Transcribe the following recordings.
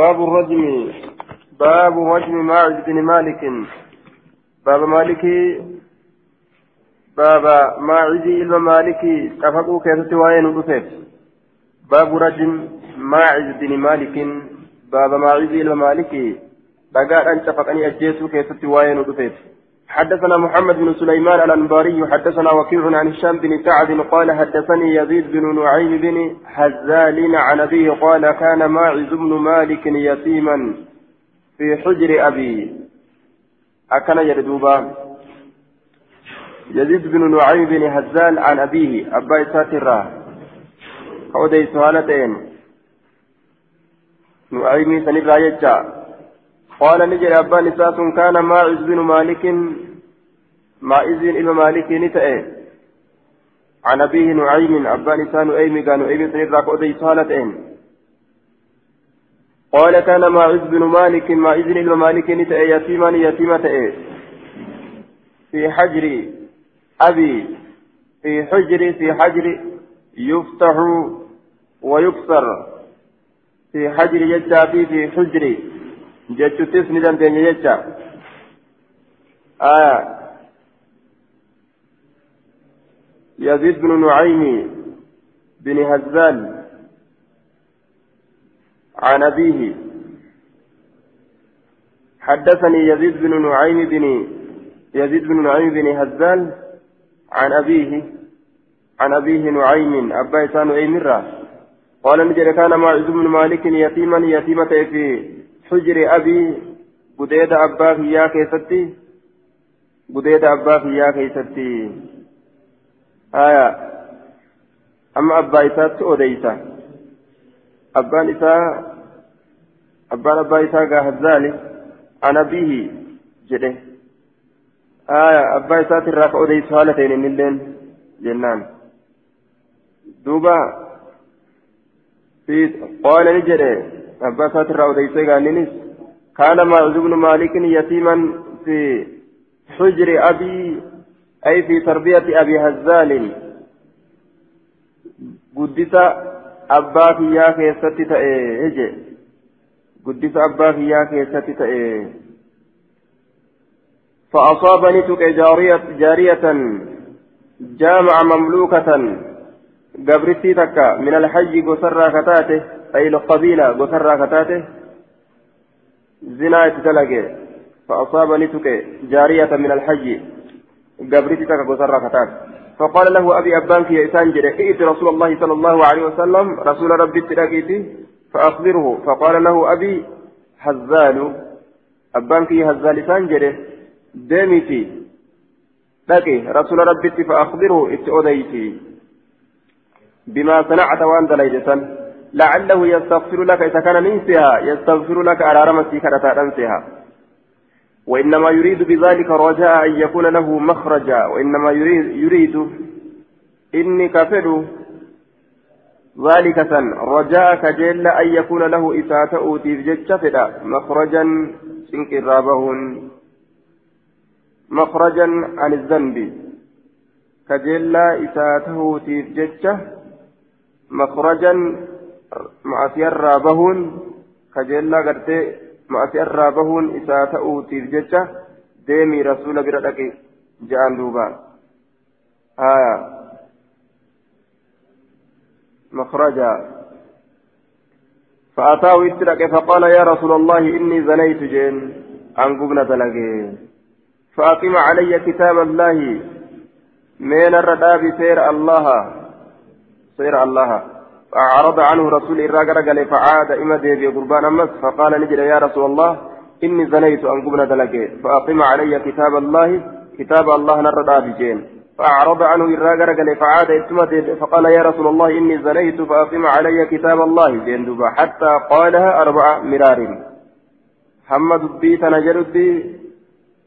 باب الرجم باب رجم ماعز بن مالك. باب مالكي باب ماعز إلى مالكي كفقوا كيف وين ودفت باب رجم ماعز بن مالك. باب ماعز إلى مالكي بقى أن تفقني أجيسوا كيف وين ودفت حدثنا محمد بن سليمان الأنباري حدثنا وكيع عن هشام بن سعد قال حدثني يزيد بن نعيم بن حزال عن أبيه قال كان ماعز بن مالك يتيما في حجر أبي. أكن يردوبا يزيد بن نعيم بن حزال عن أبيه أبا ساترا قودي سهالتين نعيمي سنبرا يجا قال نجري أبا نساس كان ماعز بن مالك ماعز إلى مالك نتأه عن أبيه نعيم أبا نسان أيم كان أيم سنرى قودي صالتين قال كان ماعز بن مالك ماعز إلى مالك نتأه يتيما يتيمة. في حجر أبي في حجر في حجر يفتح ويكسر. في حجر يجابي في حجر jechuttis ni dandeenya jecha aya يزيد بن نعيم بن هزال عن أبيه. حدثني يزيد بن نعيم بن يزيد بن نعيم بن هزال عن أبيه. عن أبيه نعيم. أبا إسان أيمرة قال نجد كان معز بن مالك يتيما يتيمة في حجر أبي قديد أبا فيا كيستي قديد أبا فيا كيستي آية أما أبا إسات أوديسا أبان إساء أبان أبا إساء قاهزالي أنا به جده آية أبا إسات الراك أوديس هالتين من جنان دوبا قال نجده أبا ساتر أوديسي قالنس كان معوذ بن مالك يتيما في حجر أبي أي في تربية أبي هزال قدس أبا فيا كيست تأيه قدس أبا فيا كيست تأيه فأصابني تك جارية, جارية جامع مملوكة قبرتي تكا من الحج قسرى كتاته أي القبيلة قصر كتاته زنا تتلقى فأصاب نتك جارية من الحج قبرتك قصر كتاته. فقال له أبي أبانك يا إسان ائت رسول الله صلى الله عليه وسلم رسول ربي تلاقيتي فأخبره فقال له أبي هزال. أبانك يا هزال إسان ديمتي لكي رسول ربي فأخبره اتأوديتي بما صنعت وأنت ليلة. لعله يستغفر لك إذا كان ننسها يستغفر لك على رمسي كرتا ننسها وإنما يريد بذلك رجاء أن يكون له مخرجا وإنما يريد, يريد إني كفر ذلك سن. رجاء كجل أن يكون له إساءة أوتي بجتشفدا مخرجا سنكرابهن مخرجا عن الذنب. كجل إساءة أوتي بجتشه مخرجا bahuun kajeellaa gartee ma'asiyarraa bahuun isaa ta'uutiif jecha deemii rasuula bira dhaqe je'an duuba haya مخرجا فأتاه اترك فقال يا رسول الله إني زنيت جين عن قبنة لقين فأقم علي كتاب الله من الرداب سير الله سير الله فأعرض عنه رسول إراغر قال فعاد إما ديبي قربان أمس فقال نجد يا رسول الله إني زنيت أن قبنا دلقي فأقم علي كتاب الله كتاب الله نرد بجين فأعرض عنه إراغر قال فعاد إتما فقال يا رسول الله إني زنيت فأقم علي كتاب الله جين دبا حتى قالها أربع مرار. حمد بيت نجرد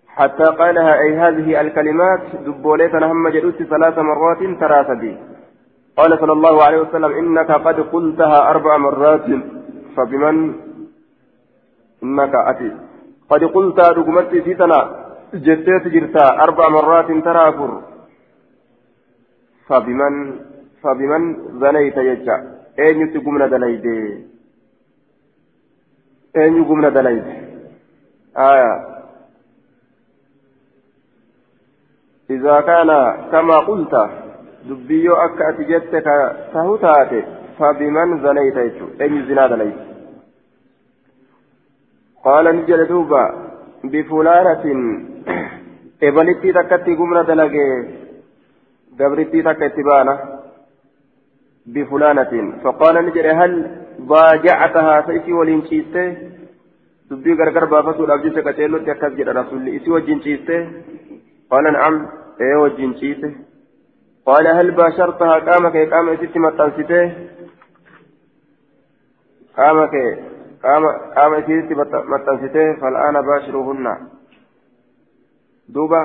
حتى قالها أي هذه الكلمات دبوليتنا هم جلوس ثلاث مرات تراسدي قال صلى الله عليه وسلم إنك قد قلتها أربع مرات فبمن؟ إنك أتي. قد قلتها رقمت في سنة جتيت جرتا أربع مرات ترافر. فبمن؟ فبمن؟ زنيت يجا. أين تقومنا دليدي؟ أين يقومنا دليل آية. إذا كان كما قلت دبيو أكا أتجتك تهتات فبمن زنيت أي زنا دليل قال نجل دوبا بفلانة إبلتي تكتي قمنا دلقي قبرتي تكتي بانا بفلانة فقال نجل هل ضاجعتها سيسي baafatuudhaaf jecha qaceellotti akkas jedha rasuulli isii wajjin ciiste qaala na'am ee wajjin ciise qaala hal baashartahaa qaama kee qaama isitti maxxansitee qaama kee qaama qaama isitti maxxansitee fal'aana baashiruhunna duuba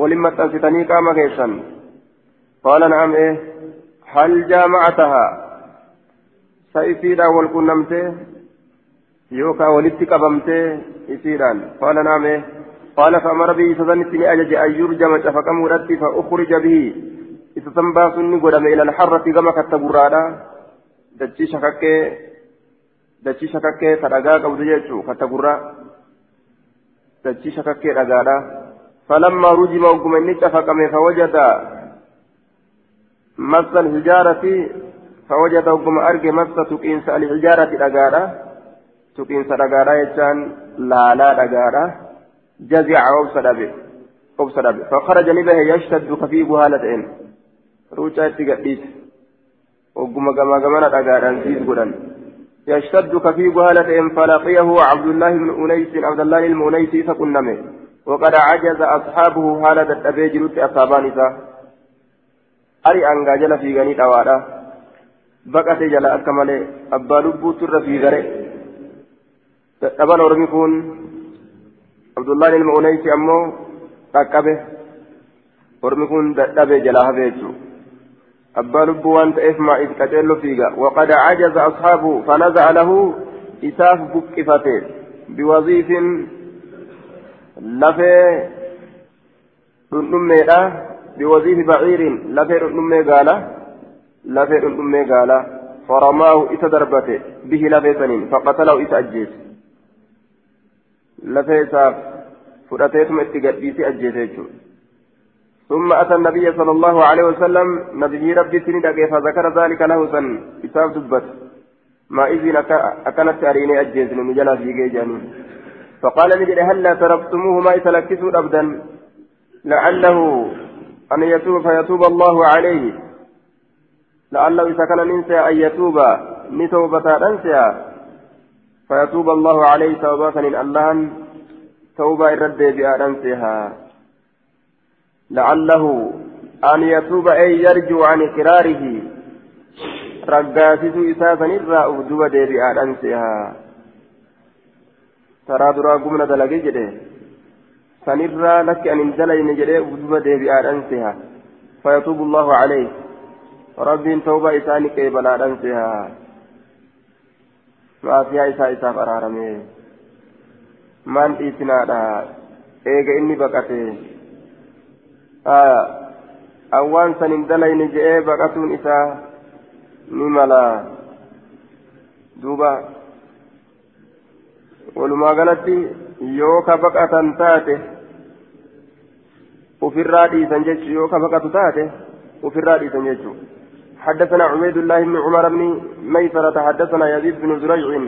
waliin maxxansitanii qaama keessan qaala na'am ee hal jaamacatahaa sa'ifiidhaan wal qunnamtee yookaan walitti qabamtee isiidhaan ni ajaje an yurjama cafaqamuudhatti fa'ukhrija bihi isa san baasuun ni godhame ilal harratti gama katta gurraadha dachii shakakkee dachii shakakkee ta dhagaa qabdu jechuu katta gurraa dachii shakakkee dhagaadha فلما رجم وقم تفقم فوجد مس الحجارة فوجد وقم أرجع مس تكينس الحجارة الأجارة tuqiinsa dhagaadhaa jechaan laalaa dhagaadha jazica obsa dhabe fakharaja ni bahe yashtaddu kafiigu haala ta'een ruucaa itti gadhiise ogguma gamaa gamana dhagaadhaan siis godhan يشتد كفيق هالة فلقيه عبد الله بن أنيس عبد الله أنيس فكنمه وقد عجز أصحابه هالة الأبيجلت أصابان إسا أري أنجا جل في غني توالا بقت جل أكمل أبا لبو تر في غري ormi kun abdullaan ilma unaysi ammoo dhaqqabe ormi kun dadhabe jalaa hafe jechuu abbaa lubbuu waan ta'eef maa'iif qaceello fiiga waqad cajaza ashaabu fanaza'a lahu isaaf buqqifate biwaziifin lafee dhundhummeedha biwaziifi baciirin lafee dhundhummee gaala lafee dhundhummee gaala فرماه إذا دربته به لفيسنين فقتله إذا أجيس lafee isaaf fudhateetuma itti gadhiisee. ثم أتى النبي صلى الله عليه وسلم نبي ربي سند فذكر ذلك له سن إساف دبت ما إذن أكنت أريني أجيز نمجلا في جيجاني فقال نجد هلا تركتموه ما يتلكسوا أبدا لعله أن يتوب فيتوب الله عليه لعله إذا كان ننسى أن يتوب نتوبة ننسى فيتوب الله عليه توبة اللهم توبة الرد بأنسها لعله أن يتوب أي يرجو عن إقراره. رقاسس إساسا إرى أبدو بأنسها ترى درا قمنا دلقي جده. سنرى لك أن اندلين جده أبدو بأنسها فيتوب الله عليه. رب توبة إساني كيبلا أنسها maafiyaa isaa isaaf araarame maan dhiisinaadha eega inni baqate awwaan san hin dalayne je'ee baqatuun isaa ni mala duuba walumaa galatti yoo ka baqatan taate ufirraa dhiisan jechu yoo ka baqatu taate ufirraa dhiisan jechuudha حدثنا عبيد الله بن عمر بن ميسرة حدثنا يزيد بن زريع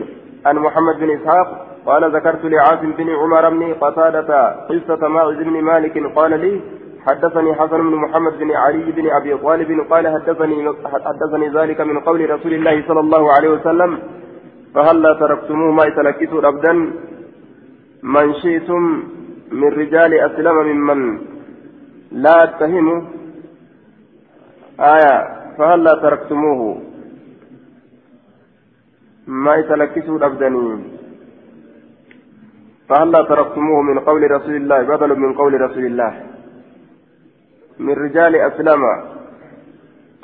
عن محمد بن إسحاق قال ذكرت لعاصم بن عمر بن قتادة قصة ماعز بن مالك قال لي حدثني حسن بن محمد بن علي بن أبي طالب قال حدثني حدثني ذلك من قول رسول الله صلى الله عليه وسلم فهلا تركتموه؟ ما يتلكسوا أبدا من شئتم من رجال أسلم ممن لا اتهموا آية فهلا تركتموه؟ ما يتلكسوا الأبداني فهلا تركتموه من قول رسول الله؟ بدل من قول رسول الله. من رجال أسلم.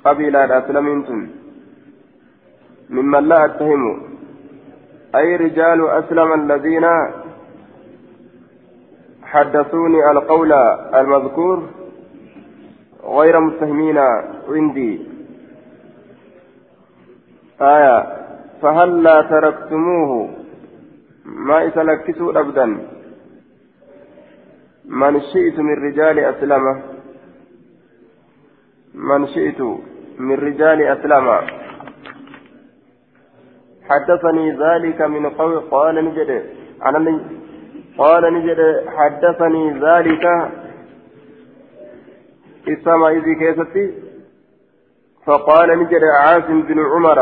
قبيلة أسلمتم ممن لا أتهم. أي رجال أسلم الذين حدثوني القول المذكور غير متهمين عندي. آية فهلا تركتموه؟ ما إسلكسوا أبدا. من شئت من رجال أسلمه من شئت من رجال أسلم. حدثني ذلك من قول قال نجد قال نجد حدثني ذلك. إسامة إذي كيستي؟ فقال نجد عاصم بن عمر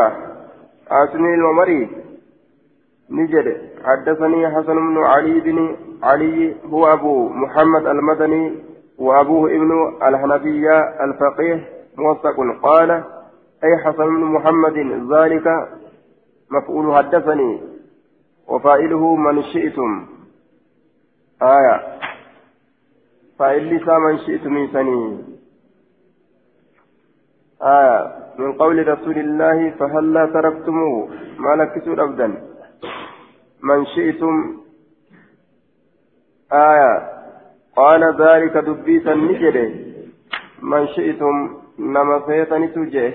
عاصم العمري نجد حدثني حسن بن علي بن علي هو أبو محمد المدني وأبوه ابن الحنفية الفقيه موثق. قال أي حسن بن محمد ذلك مفعول حدثني وفائله من شئتم. آية فإن لسا من شئتم سني. آية. من قول رسول الله فهلا تركتموه؟ ما لكسوا أبدا من شئتم. آية. قال ذلك دبيسا نجده من شئتم. نما فيتني تجه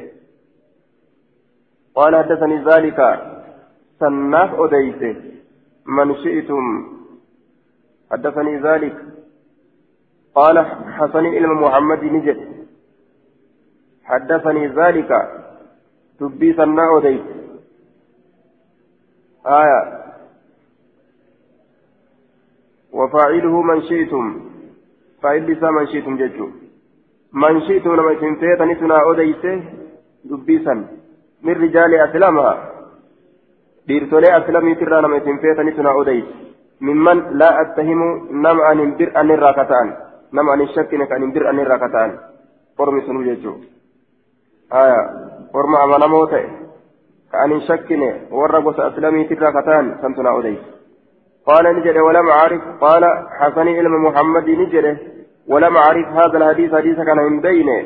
قال حدثني ذلك. سناف أديته من شئتم. حدثني ذلك. قال حسن إلى محمد نجد. حدثني ذلك. دبي سنا أديت آية. وفاعله من شئتم. فاعل لسا من شئتم ججو من شئتم لما تنفيت نتنا أوديسه دبيسا من رجال أسلامها ديرتولي أسلامي ترى لما تنفيت نتنا أوديس ممن لا أتهم نم أن انبر أن الراكتان نم أن الشك أن انبر أن الراكتان قرمي سنو ججو آية قرم أمانا موتي كأن الشك ورقص أسلامي ترى كتان سنتنا أوديس قال نجد ولم أعرف قال حسن علم محمد نجده ولم أعرف هذا الحديث حديث كان من بينه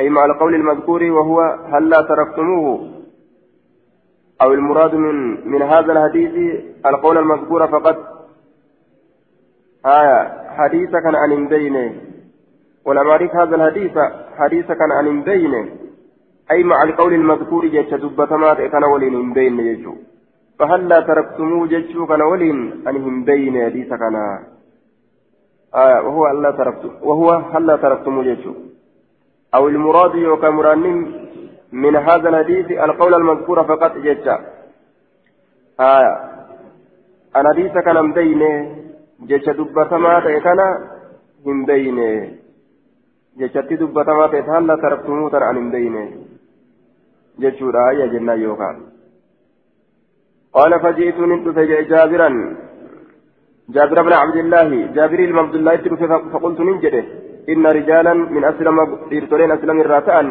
أي مع القول المذكور وهو هل لا تركتموه أو المراد من من هذا الحديث القول المذكور فقط آية حديث كان عن بينه ولم أعرف هذا الحديث. حديث كان عن بينه أي مع القول المذكور جت دبتمات كان ولين من بينه يجو فهلا تركتموه جتشو كان ولين أنهم بين حديث كان؟ آه وهو هلا تركتم وهو هلا تركتموه جتشو؟ أو المراد يوكا مرانين من هذا الحديث القول المذكور فقط جتشا. آية أنا حديث كان بين جتشا دبتما كان هم بين جتشا دبتما هلا تركتموه ترى عن بين جتشو رأي جنة يوكا قال فجئت ندف جابرا جابر بن عبد الله جابر بن عبد الله فقلت ننجده إن رجالا من أسلم إرتولين أسلم الراتان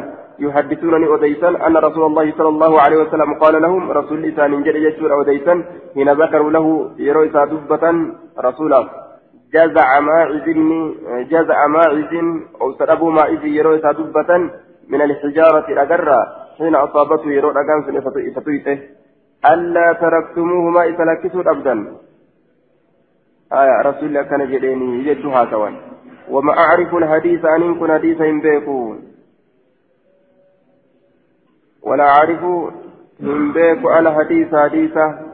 يحدثونني أديسا أن رسول الله صلى الله عليه وسلم قال لهم رسول لسان جد يجور أديسا حين ذكروا له يروي دبة رسولا جزع ماعز جزع ماعز أو سربوا ماعز يروي دبة من الحجارة الأجرة. حين أصابته يروي أجان فتويته ألا تركتموهما إذا لكسوا أبدا آية رسول الله كان جديني يجدها سوا وما أعرف الحديث أن كن حديثا بيكون. ولا أعرف من بيك الحديث حديثا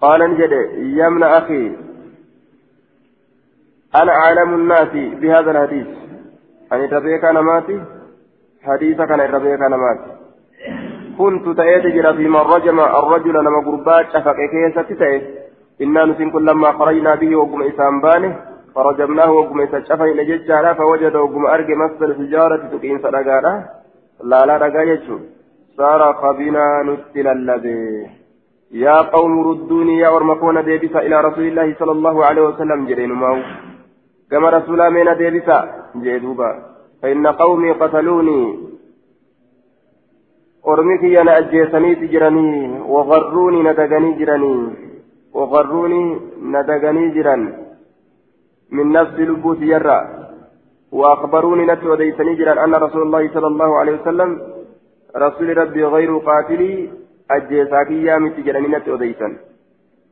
قال نجد يا ابن أخي أنا أعلم الناس بهذا الحديث. أن ربيك أنا ماتي حديثك أنا ربيك أنا ماتي كنت تأيت جرى في من رجم الرجل لما قربات شفق كيسة تأيت إنا نسين كل لما خرجنا به وقم إسام بانه فرجمناه وقم إسا شفين ججارا فوجد وقم أرق مس الحجارة تقين صدقارا لا لا رقا يجو. صار خبنا نتل الذي. يا قوم ردوني يا أرمكون ديبسا إلى رسول الله صلى الله عليه وسلم جرين ماو كما رسول من ديبسا جيدوبا فإن قومي قتلوني. ajjeesaniiti jiranii waqarruuni na daganii jiranii waqarruuni na daganii jiran min nafsi lubbuu tiyyarra وأخبروني نت وديتني جرا أن رسول الله صلى الله عليه وسلم رسول ربي غير قاتلي أجيساكي يا مت جراني نت وديتن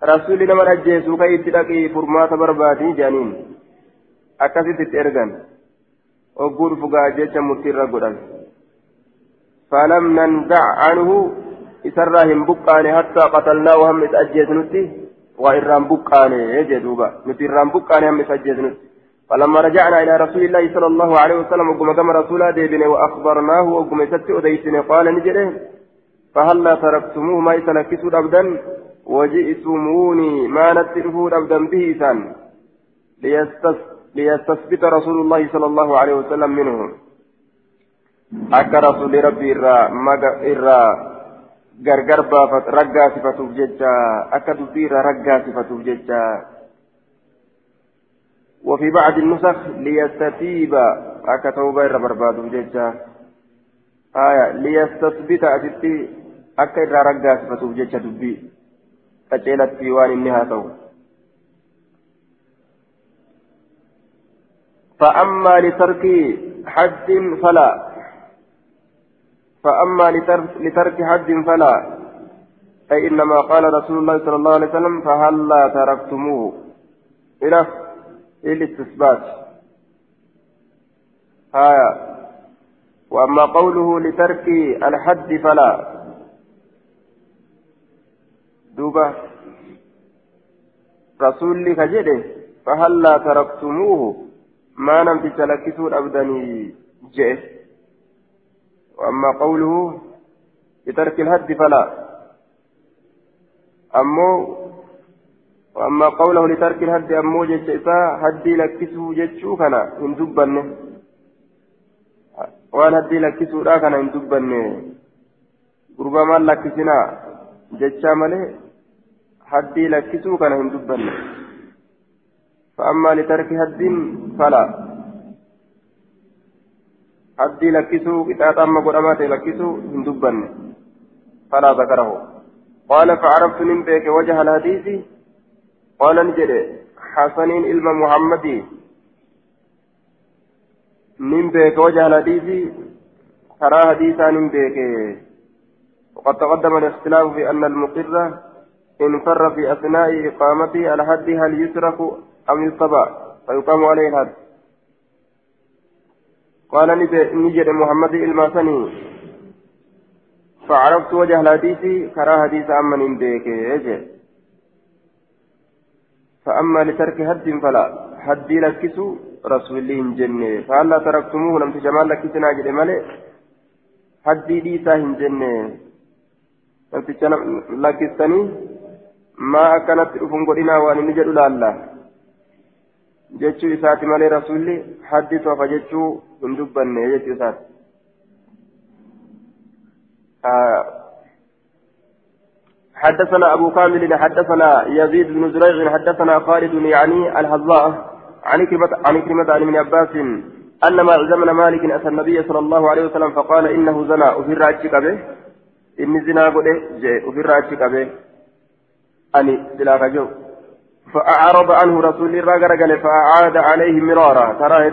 رسول لما أجيسو كي تلاقي فرمات بربادي جانين. أكاسي تترغن وقول فقا جيشا متير قدن فلم ننزع عنه إسراهم بقاني حتى قتلناه هم إتأجيز نتي وإرام بقاني يجدوبا نتي إرام بقاني هم إتأجيز نتي فلما رجعنا إلى رسول الله صلى الله عليه وسلم وقم كما رسولا ديبني وأخبرناه وقم ستي أديسني قال نجده فهلا تركتموه ما يتلكسوا أبدا وجئتموني ما نتلفوا أبدا به سان ليستثبت رسول الله صلى الله عليه وسلم منه. Akka rasuulli rabbii irraa maga irraa gargar baafat raggaasifatuuf jecha akka dubbii irraa raggaasifatuuf jecha. وفي بعض النسخ ليستتيب أكا توبة إرى برباد جيتشا آية ليستثبت أتتي أكا إرى رقاس فتوب جيتشا دبي أجيلت في وان إنها فأما لترك حد فلا. فأما لترك حد فلا. أي إنما قال رسول الله صلى الله عليه وسلم فهلا تركتموه؟ إلى الاستثبات آية. وأما قوله لترك الحد فلا. دوبة. رسول كجده فهلا تركتموه؟ ما نمت تلكسوا أبدني جئ وأما قوله بترك الهد فلا أمو وأما قوله لترك الهد أمو جيش هدي لكسه جيشو كان إن haddii lakkisuudha kana hin dubbanne gurbaa maal lakkisinaa jechaa malee haddii lakkisuu kana hin dubbanne فأما لترك هد فلا qixaaxa amma godhamaa ta'e lakkisuu hin dubbanne falaa zakarahu qaala facarabtu nin beeke wajaha alhadiisi qaala ni jedhe xasaniin ilma muhammadii nin beeke wajaha alhadiisi karaa hadiisaa nin beeke وقد تقدم الاختلاف في أن المقر إن فر في أثناء إقامته الحد هل يترك أم يتبع فيقام عليه الحد قال نجد محمد الماسني فعرفت وجه الحديث كرا حديث أمن بيك فأما لترك حد فلا. حد لكسو رسول الله جنة. فهلا تركتموه؟ لم تجمال لكسنا جد ملئ. حد ديسا جنة. لكستني ما أكنت أفن قلنا وأن نجد الله jechuu isaati malee rasuulli haddi tofa jechuu hin dubbanne jechuu isaati. حدثنا أبو كامل حدثنا يزيد بن زريع حدثنا خالد يعني الهزاء عن كلمة عن كلمة عن ابن عباس أن معزم بن مالك أتى النبي صلى الله عليه وسلم فقال إنه زنا أفر أتشك به إني زنا قد جاء أفر أتشك به أني سلاك جو فأعرض عنه رسول الله فأعاد عليه مرارا. ترى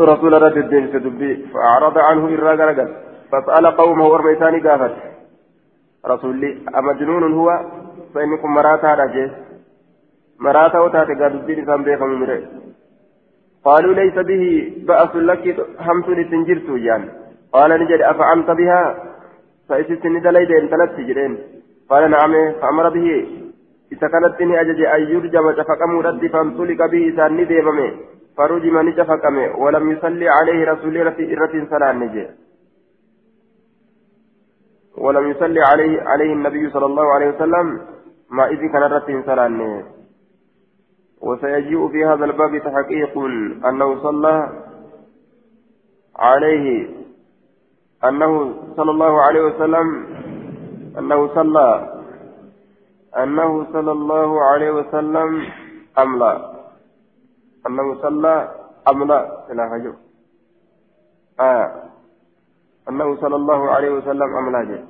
رسول رد الدين سدبي فأعرض عنه الرجل فسأل قومه ورميتان قافت. رسول أمجنون هو؟ فإنكم مراتا رجل مراتا وتاتي قاد الدين كان بيخم مري قالوا ليس به بأس لك همس لتنجرت يعني قال نجد أفعمت بها؟ فإسست ندليد انتلت جرين قال نعم فأمر به. Isa kanatti ni ajaje an yurjama cafaqamuudhatti fantuliqa bihi isaan ni deemame farujima ni cafaqame walam yusalli alayhi rasuli irratin salaanne jee ولم يصلي عليه عليه النبي صلى الله عليه وسلم ما إذ كان رتين سلانه وسيجيء في هذا الباب تحقيق أنه صلى عليه أنه صلى الله عليه وسلم أنه صلى أنه صلى الله عليه وسلم أم لا؟ أنه صلى أم لا؟ إلى آه. أنه صلى الله عليه وسلم أم لا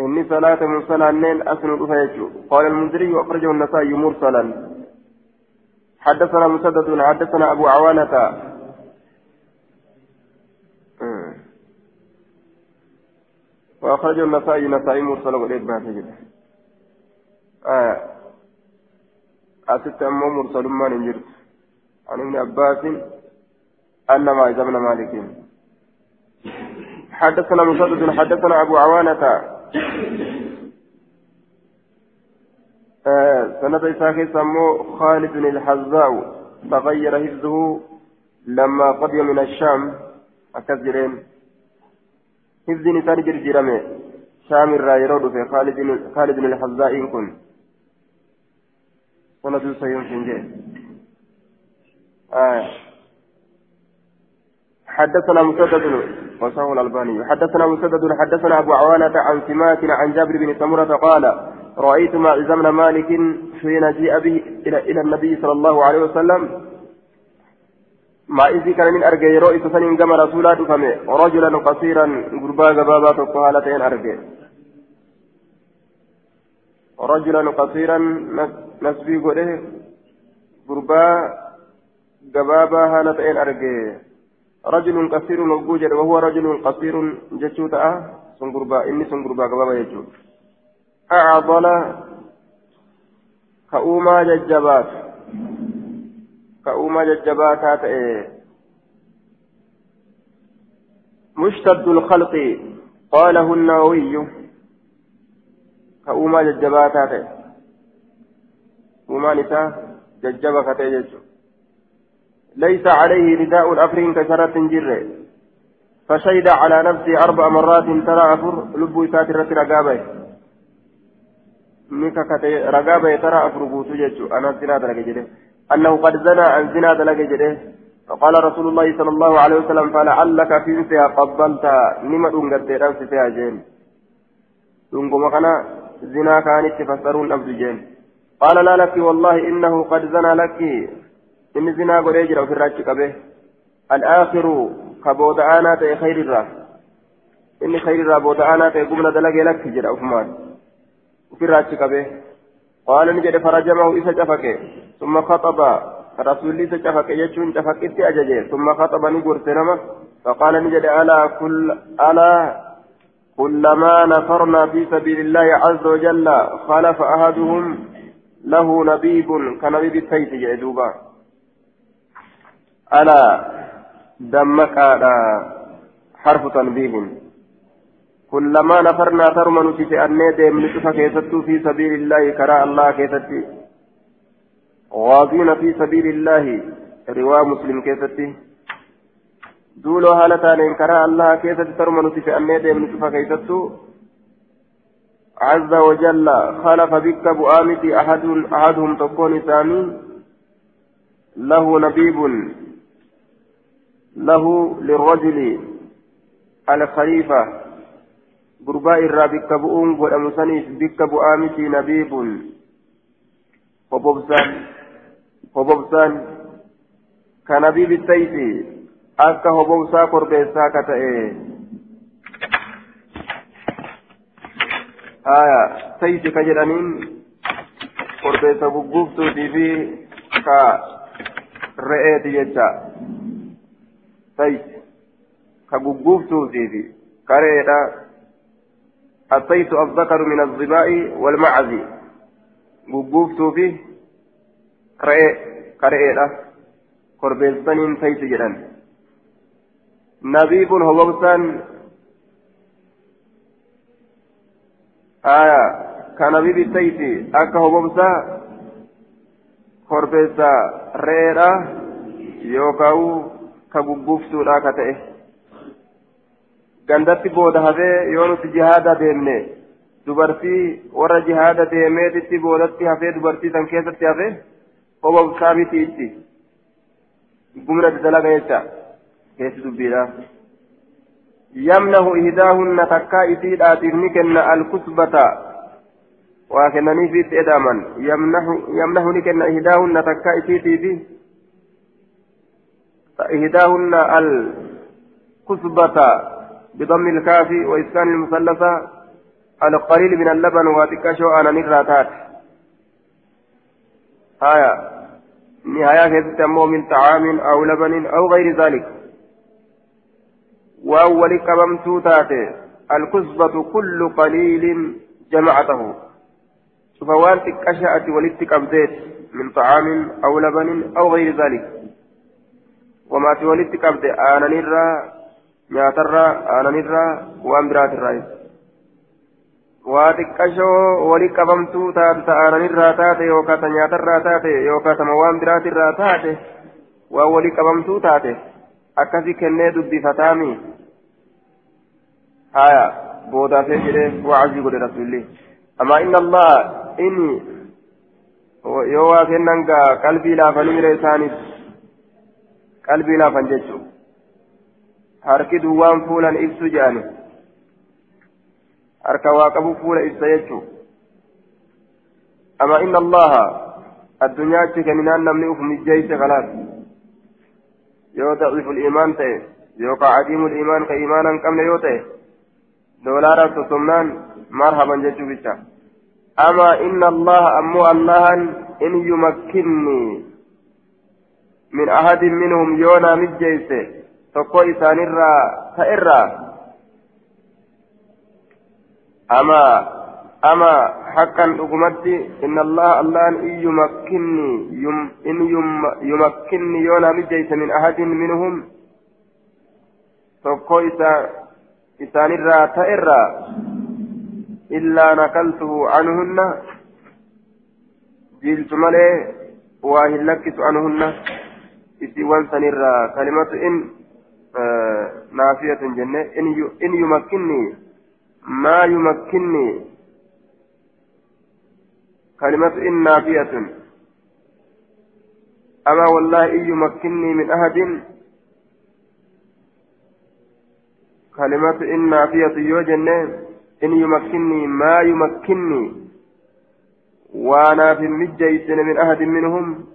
إني صلاة مرسلا نين أسن الأفيج قال المنذري وأخرجه النسائي مرسلا. حدثنا مسدد حدثنا أبو عوانة. آه. وأخرجه النسائي نسائي مرسلا وليد ما تجد آه. أتت أمو مرسل ما ننجرت. عن ابن عباس أنما إذا ابن مالك. حدثنا مسدد حدثنا أبو عوانة. آه. سند إساك سمو خالد الحذاء. تغير حفظه لما قدم من الشام. أكثرين. حفظ نسان جرجرمه شام الرايرود في خالد خالد الحذاء كن. سند سيوم سنجي آه. حدثنا مسدد وصاه الألباني. حدثنا مسدد حدثنا أبو عوانة عن سماك عن جابر بن سمرة قال رأيت ما بن مالك حين جيء به إلى, إلى النبي صلى الله عليه وسلم. إذا كان من أرجع رؤيت سنين كما رسولا دفمه رجلا قصيرا غربا غبابا تقهالتين أرجع. رجلا قصيرا نسبي قوله غربا غبابا هالتين أرجع رجل قصير وجوجر وهو رجل قصير جتشوتا سنغربا إني سنغربا قبابا يجو أعضل كأوما ججبات كأوما ججبات هاتئ مشتد الخلق قاله النووي كأوما ججبات نساء ججبا كتئ ليس عليه رداء الأفرين كشرة جره فشهد على نفسه أربع مرات ترى أفر لبو ساترة رقابه نكا رقابه ترى أفر بوتو أنا زنا دلق أنه قد زنى عن زنا دلق فقال رسول الله صلى الله عليه وسلم فلعلك في فيها قبلت دون قد رمس فيها جين دون كان زنا كانت تفسرون أبدو جين قال لا لك والله إنه قد زنى لك inni zinaa godhee jira ofirraachi qabe al'aakiru ka booda'aanaa ta'e khayrirraa inni khayrirraa booda'aanaa ta'e gumna dalagee lakki jedha ufumaan ofirraachi qabe qaala ni jedhe farajamahu isa cafaqe summa khaxaba rasuulli isa cafaqe jechuun cafaqitti ajaje summa khaxaba ni gorse nama faqaala ni jedhe alaa kull alaa كلما نفرنا في سبيل الله عز وجل خلف أحدهم له نبيب كنبيب السيف جئدوبا ألا دمك حرف تنبيه. كلما نفرنا ترمى نتيجة أني ديم نتفى كيستو في سبيل الله كراء الله كيستي. غازين في سبيل الله رواه مسلم كيستي. دولو هالتان كراء الله كيستي ترمى نتيجة أني ديم نتفى كيستو. عز وجل خلف بك بؤامتي أحد أحدهم تكون ثاني له نبيب له للرجل الخليفة. قرباء الرابك بؤون والأمسانيس بك بؤامتي نبيب. وبوبسان وبوبسان. كنبيب السيف أكا وبوسا قربيسا كتئي آية سيف كجلانين قربيسا بقوفتو في كا رئيتي يجا سيف كبوبوفتو سيفي كريدا الصيت الذكر من الظباء والمعز. بوبوفتو في رئي كريدا كربيستانين سيف جدا نبيب هوبسان آية كنبيب السيف أكا هوبسا كربيسا رئيدا يوكاو ka ta'e gandatti booda hafee yoo nuti jihaada deemne dubartii warra jihaada deemeetitti boodatti hafee dubartii san keessatti hafee obobsaa miti itti gumna dalaga jecha keessi dubbiidha takkaa isiidhaatiif ni kenna alkusbata waa kennaniifiitti edaaman yamnahu ni kenna ihdaahunna takkaa isiitiifi إهداهن الكسبة بضم الكاف وإسكان المثلثة القليل من اللبن واتكشو أنا نكراتات آية نهاية كتمو من طعام أو لبن أو غير ذلك وأول كممتو تاتي الكسبة كل قليل جمعته فوان تكشأت ولدتك أبديت من طعام أو لبن أو غير ذلك وما في ولدت قبض آنانيرا نياترا آنانيرا وأن براترا waa xiqqashoo wali qabamtuu taate ta'aananirraa taate yookaan ta nyaatarraa taate yookaan tama waan biraatirraa taate waa wali qabamtuu taate akkasi kennee dubbifataami haya boodaafee jedhee wacazii godhe rasuulli amaa inna allah inni yoo waa kennan gaa qalbii laafanii mire isaaniif qalbii laafan jechuun harki duwwaan fuulan ibsu jedhani harka waa qabu fuula ibsa jechuun ama inna allaha addunyaatti kenninaan namni uf mijjeeyse kalaas yoo daciiful imaan ta'e yookaan adiimul imaan ka imaana hin qabne yoo ta'e doolaaraaf sosomnaan marhaban jechuu bicha ama inna allaha ammoo allahan in yumakkinni min ahadin minhum yoonaa mijjeeyse tokko isaanirraa ta'erraa ama ama haqqan dhugumatti inna allaha allahan in yumakkinni in yumakkinni yoonaa mijjeeyse min ahadin minhum tokko isaanirraa ta'erraa illaa nakaltuhu anhunna jiiltu malee waa hin lakkisu anhunna isiiwwan sanirraa kalimatu in naafiyatun jenne in yumakkinni maa yumakkinni kalimatu in naafiyatun أما والله إن يمكنني من أحد كلمة إن نافية يوجن إن يمكنني ما يمكنني وأنا في مجيس من أحد منهم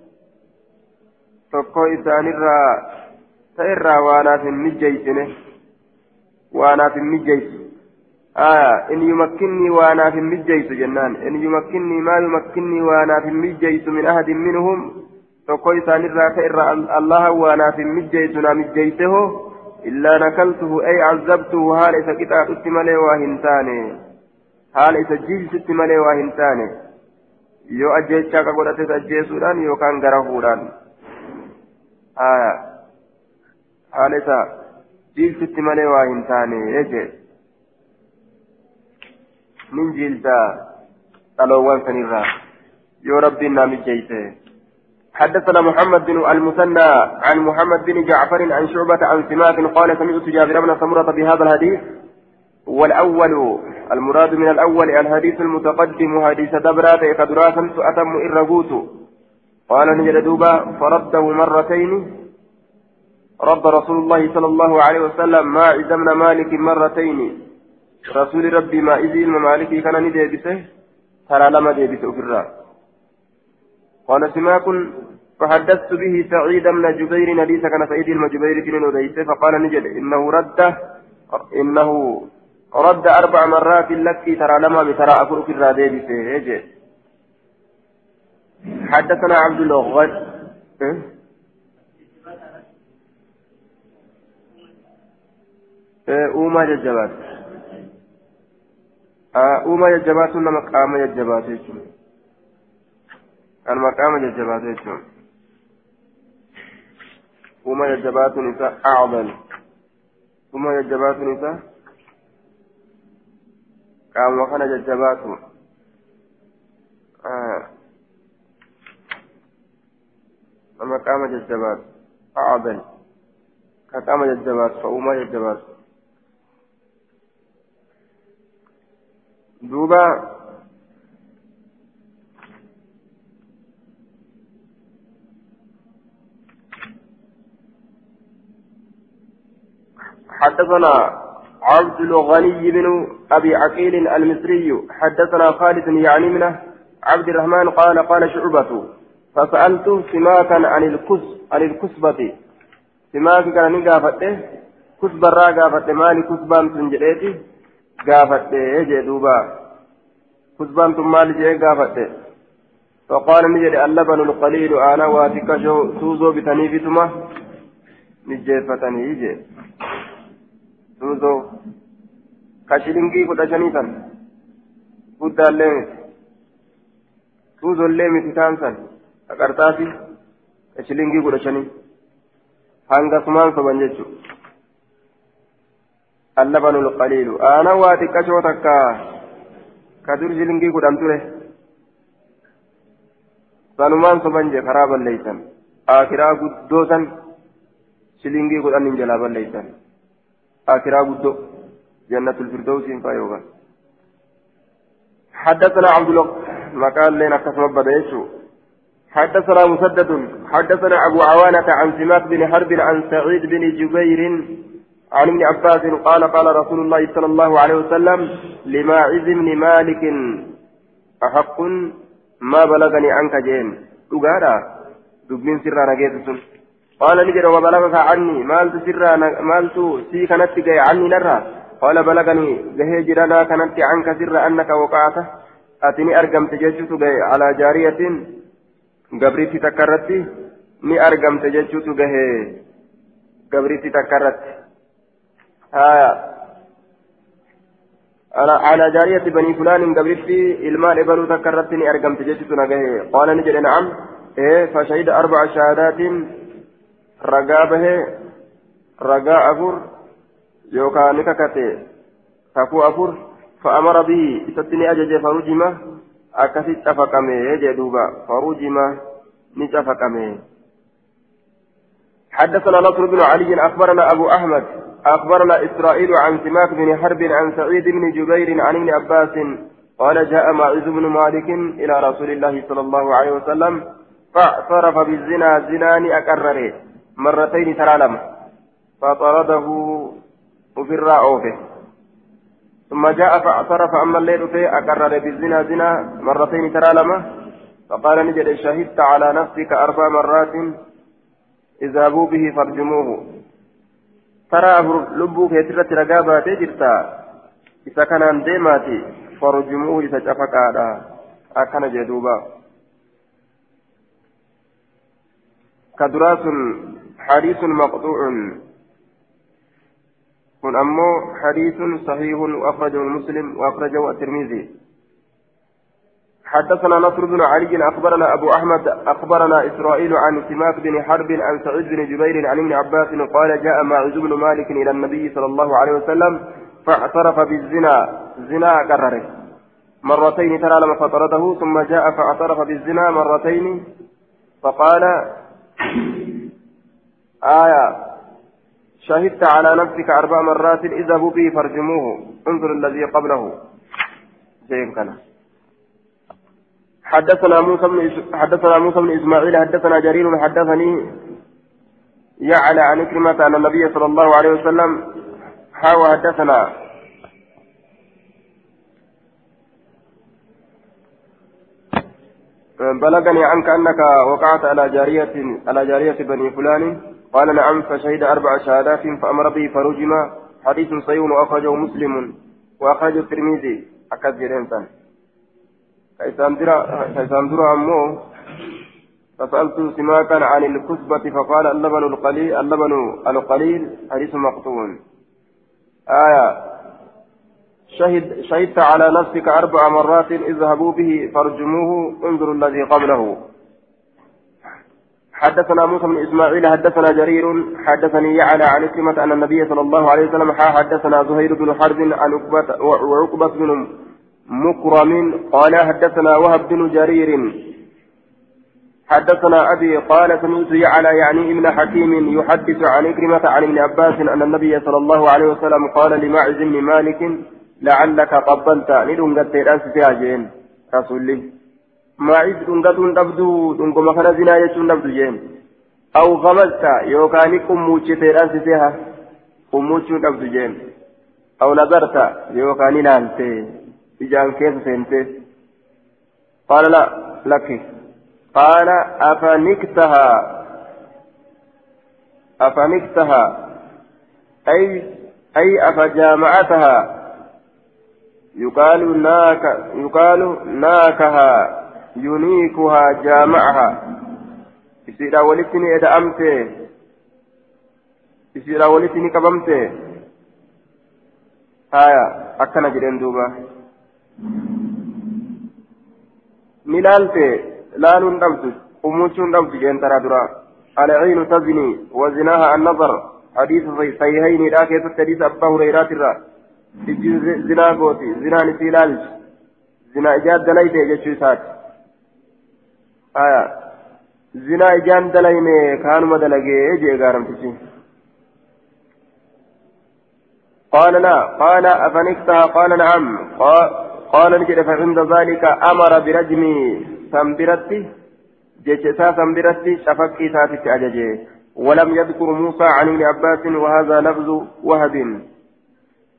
tokko isaanirraa ta'irraa waanaaf hin mijjeeysine waanaaf hin mijjeeysu aya in yumakkinnii waanaaf hin mijjeeysu jennaan in yumakkinnii maa yumakkinnii waanaaf hin mijjeeysu min ahadin minhum tokko isaanirraa ta'irraa allaha waanaaf hin mijjeeysu naa mijjeeyse hoo illaa nakaltuhu ay cazabtuhu haala isa qixaaxutti malee waa hin taane haala isa jiilsutti malee waa hin taane yoo ajjeechaa ka godhates ajjeesuudhaan yookaan garahuudhaan haala isa jiilsitti jiilta dhaloowwan sanirraa yoo rabbiin naa mijjeeyse حدثنا محمد بن المثنى عن محمد بن جعفر عن شعبة عن سماك قال سمعت جابر بن سمرة بهذا الحديث والأول المراد من الأول الحديث المتقدم حديث دبرات كدراسا أتم إرغوت قال نجد دوبا فرده مرتين رد رسول الله صلى الله عليه وسلم ما إذا من مالك مرتين رسول ربي ما إذن مالك كان نديبسه ترى لما ديبسه الرأي قال سماك فحدثت به سعيد بن جبير حديث كان سعيد بن جبير بن وديس فقال نجد إنه رد إنه رد أربع مرات لك ترى لما بترى في الرادي بسه حدثنا عبد الغد uumaa jajjabaatu kanuma qaama jajjabaatu jechuudha uumaa jajjabaatuun isaa acdal uumaa jajjabaatuun isaa qaama kana jajjabaatu nama qaama jajjabaatu acdal ka qaama jajjabaatu ka uumaa jajjabaatu duuba حدثنا عبد الغني بن أبي عقيل المصري. حدثنا خالد يعني منه عبد الرحمن قال قال شعبة فسألت سماكا عن الكس عن الكسبة. سماك كان نقافته كسبة را قافته مالي كسبان سنجريتي. قافته جدوبا كسبان ثم مالي جي قافته فقال نجري اللبن القليل أنا واتك سوزو بتنيفتما نجيفتني يجي suuzoo ka shilingii kudha shanii san guddaallee miti suuzollee miti taan san ka qarxaafi ka shilingii اللبن القليل أنا واتك أشوتك كدر شلنجي قدام تره sanumaan soban jee karaa balleeysan akiraa guddoo san shilingii godhan hin jalaa balleeysan akiraa guddoo jannatul firdawsiin faa yookaan حدثنا عبد الله مقال لنا كسب بديشو حدثنا مسدد حدثنا أبو عوانة عن سماك بن حرب عن سعيد بن جبير عن ابن عباس قال قال رسول الله صلى الله عليه وسلم لماعز بن مالك أحق؟ ما بلغني عنك جين. دغارا دبين سرا نجيت سن. قال نجد وبلغك عني. مالت سرا مالت سي كانت جاي عني نرى قال بلغني. جهي جرانا كانت عنك سرا أنك وقعت. أتني أرقمت جيشت على جارية. takka irratti ni argamte jechuutu gahe gabriitti takka على جارية بني فلان قبلتي المال إبلو تكرت ني أرقمت جيتي نجاه قال نجد نعم إيه فشهد أربع شهادات. رقابه رقاء أفر. يوكا نككتي. كفو أفر. فأمر به. ستني أجج فرجمة أكثت أفقمه جدوبا فرجمة نتفقمه حدثنا نصر بن علي. أخبرنا أبو أحمد. أخبرنا إسرائيل عن سماك بن حرب عن سعيد بن جبير عن ابن عباس قال جاء معز بن مالك إلى رسول الله صلى الله عليه وسلم فاعترف بالزنا زنان أكرره مرتين ترى فطرده وفي الرعوفه ثم جاء فاعترف أما الليل فيه أكرر بالزنا زنا. مرتين ترى فقال نجد شهدت على نفسك أربع مرات. اذهبوا به فارجموه. ترى لبوك يترت رقابة جرتا إذا كان ديماتي فرجموه إذا شفك هذا أكن جدوبا كدراس حديث مقطوع كن أمو حديث صحيح وأخرجه المسلم وأخرجه الترمذي حدثنا نصر بن علي أخبرنا أبو أحمد أخبرنا إسرائيل عن سماك بن حرب عن سعيد بن جبير عن ابن عباس قال جاء معز بن مالك إلى النبي صلى الله عليه وسلم فاعترف بالزنا. زنا كرره مرتين ترى لما فطرته ثم جاء فاعترف بالزنا مرتين فقال آية شهدت على نفسك أربع مرات اذهبوا به فارجموه انظر الذي قبله. زين كان حدثنا موسى بن حدثنا موسى بن إسماعيل حدثنا جرير حدثني يعلى عن كلمة أن النبي صلى الله عليه وسلم حاوى حدثنا. بلغني عنك أنك وقعت على جارية على جارية بني فلان. قال نعم فشهد أربع شهادات فأمر به فرجم حديث صحيح وأخرجه مسلم وأخرجه الترمذي. أكد جريمتان كيسان درا أمو فسألت سماكا عن الكسبة فقال اللبن القليل اللبن القليل حديث مقطوع آية شهد شهدت على نفسك أربع مرات اذهبوا به فارجموه انظروا الذي قبله حدثنا موسى بن اسماعيل حدثنا جرير حدثني يعلى عن كلمة ان النبي صلى الله عليه وسلم حدثنا زهير بن حرب عن عقبة وعقبة بن مكرم قال حدثنا وهب بن جرير. حدثنا أبي قال سمعت يعلى يعني ابن حكيم يحدث عن إكرمة عن ابن عباس أن النبي صلى الله عليه وسلم قال لمعز بن مالك لعلك قبلت. ندون قد تيرانس فيها جين. رسول معز دنقتون تبدو دنقم خنا زنا يجون تبدو جين. أو غمزت يوكاني قموش تيرانس فيها قموش تبدو جين. أو نظرت يوكاني لانتي keessa seente qaala la lakki qaala afaniktaha afaniktaha ay ay afajaamacataha yuqaalu naaka yuqaalu naakaha yuniikuhaa jaamacaha isiidha walitti ni eda'amte isiidha walitti ni qabamte haya akkana jedhen duuba ni laalte laaluun dhabdu ummuchuun dhabdu jeen taraa dura alciinu tazni wazinaaha annazar hadiisa sahihaynidha keessatti hadiisa abbaa hureyraat irra iji zinaa gooti zinaan isii laalchi zinaa ijaan dalayte jechuu isaati aya zinaa ijaan dalayne kaanuma dalagee jee gaaramtichi قال لا قال أفنكتها قال نعم قال, قال نجد فعند ذلك أمر برجمي سنبرتي جيشتا سنبرتي شفكي تاتي أججي. ولم يذكر موسى عن ابن عباس وهذا لفظ وهب.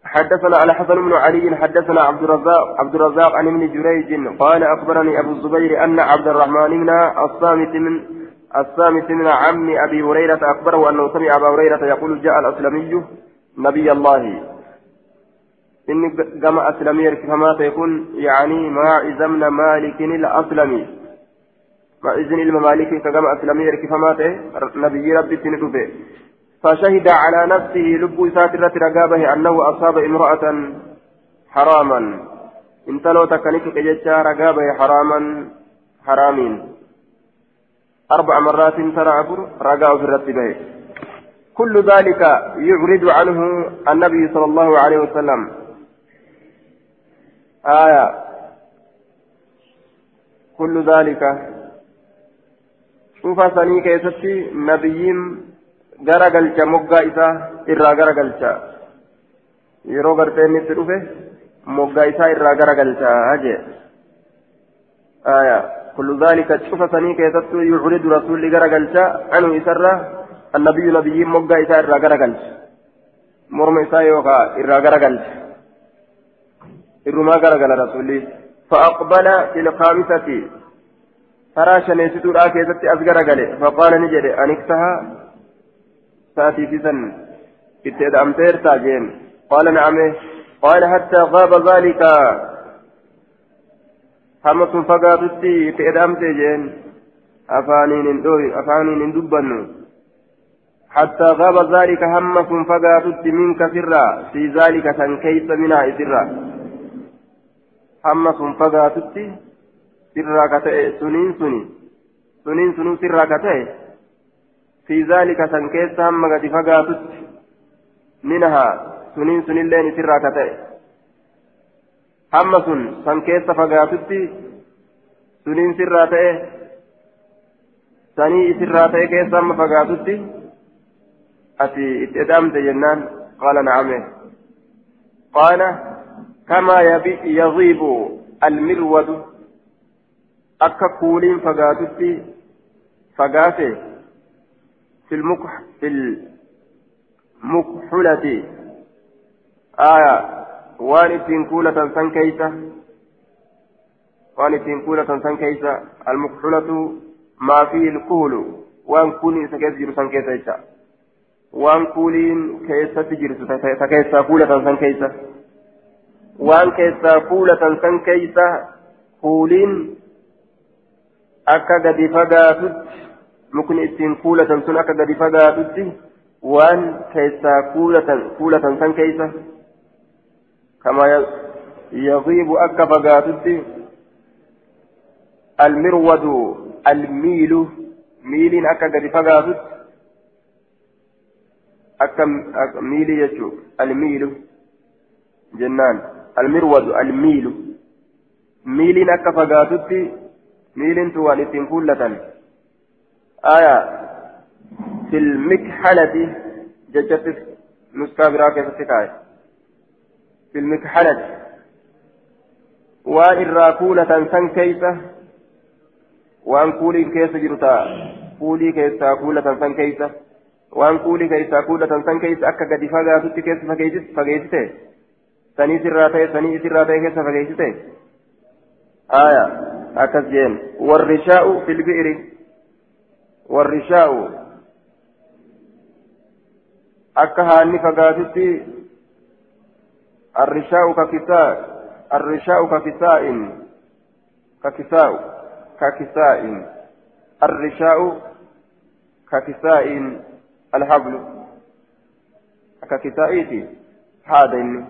حدثنا على حسن بن علي حدثنا عبد الرزاق عبد الرزاق عن ابن جريج قال أخبرني أبو الزبير أن عبد الرحمن بن الصامت من الصامت من عم أبي هريرة أخبره أنه سمع أبا هريرة يقول جاء الأسلمي نبي الله. إن جمع أسلمي كما يكون يعني ما إذن مالك الأسلمي ما إذن الممالك كجمع أسلمي كما نبي ربي تندفه فشهد على نفسه لب ساترة رقابه أنه أصاب امرأة حراما. انت لو تكنيك كجتشا رقابه حراما حرامين. أربع مرات ترى عبر رقاه في الرتبه كل ذلك يعرض عنه النبي صلى الله عليه وسلم. آية كل ذلك شوف سني كيستي نبيين garagalcha moggaa isaa irraa garagalcha yeroo gartee inni itti dhufe moggaa isaa irraa garagalcha jee aya kullu dhalika cufa sanii keessattuu yucridu rasulli garagalcha anu isarra annabiyyu nabiyyiin moggaa isaa irraa garagalcha morma isaa yookaa irraa irrumaa garagala rasulli. فأقبل في الخامسة ترى شنيستو لا كيست أسجر فقال نجد أنكتها ساتي في سن اتدامتير تاجين قال نعم قال حتى غاب ذلك حمص فقاتتي اتدامتي جين أفانين اندوي أفانين اندبنو حتى غاب ذلك همس فقاتت منك سرا في ذلك سنكيس منها سرا همس فقاتت سرا كتئ سنين سنين سنين سنين سرا كتئ في ذلك سنكيس هم قد فقاتت منها سنين سنين لين سرا كتئ هم سن سنكيس فقاتت سنين سرا تئ سني سرا تئ كيس هم فقاتت أتي اتدامت جنان قال نعم قال كما يغيب المرود أكا كولين فقاتت فقاته في المكح في المكحلة آية وان تنكولة سن كيسة وان تنكولة سن كيسة المكحلة ما فيه الكهل وان كوني سكيس جرو سن كيسة وان كولين كيسة جرو سكيسة كولة سن كيسة وان كيسة كولة سن كيسة كولين akka gadi fagaatutti mukni ittiin kuulatan sun akka gadi fagaatutti waan keessaa kuulatan kuulatan san keeysa kama yagiibu akka fagaatutti almirwadu almiilu miiliin akka gadi fagaatutti akka miilii jechuu almiilu jennaan miiliin akka fagaatutti miiliin tu waan ittiin kuullatan آية في المكحلة ججت نسكا براكة ستكاية. في المكحلة. وإن الراكولة سن كيسة وإن كولي كيسة جرتا. كولي كيسة كولة سن كيسة. وإن كولي كيسة كولة سن كيسة أكا قد فاقا ست كيسة فقيسة سني سراتي سني سراتي كيسة فقيسة آية أكس جين والرشاء في البئر والرشاء akka haanni fagaatutti arrishaa'u kakisaa arrishaa'u kakisaa'in kakisaa'u kakisaa'in arrishaa'u kakisaa'in alhablu akka kisaa'iiti haada inni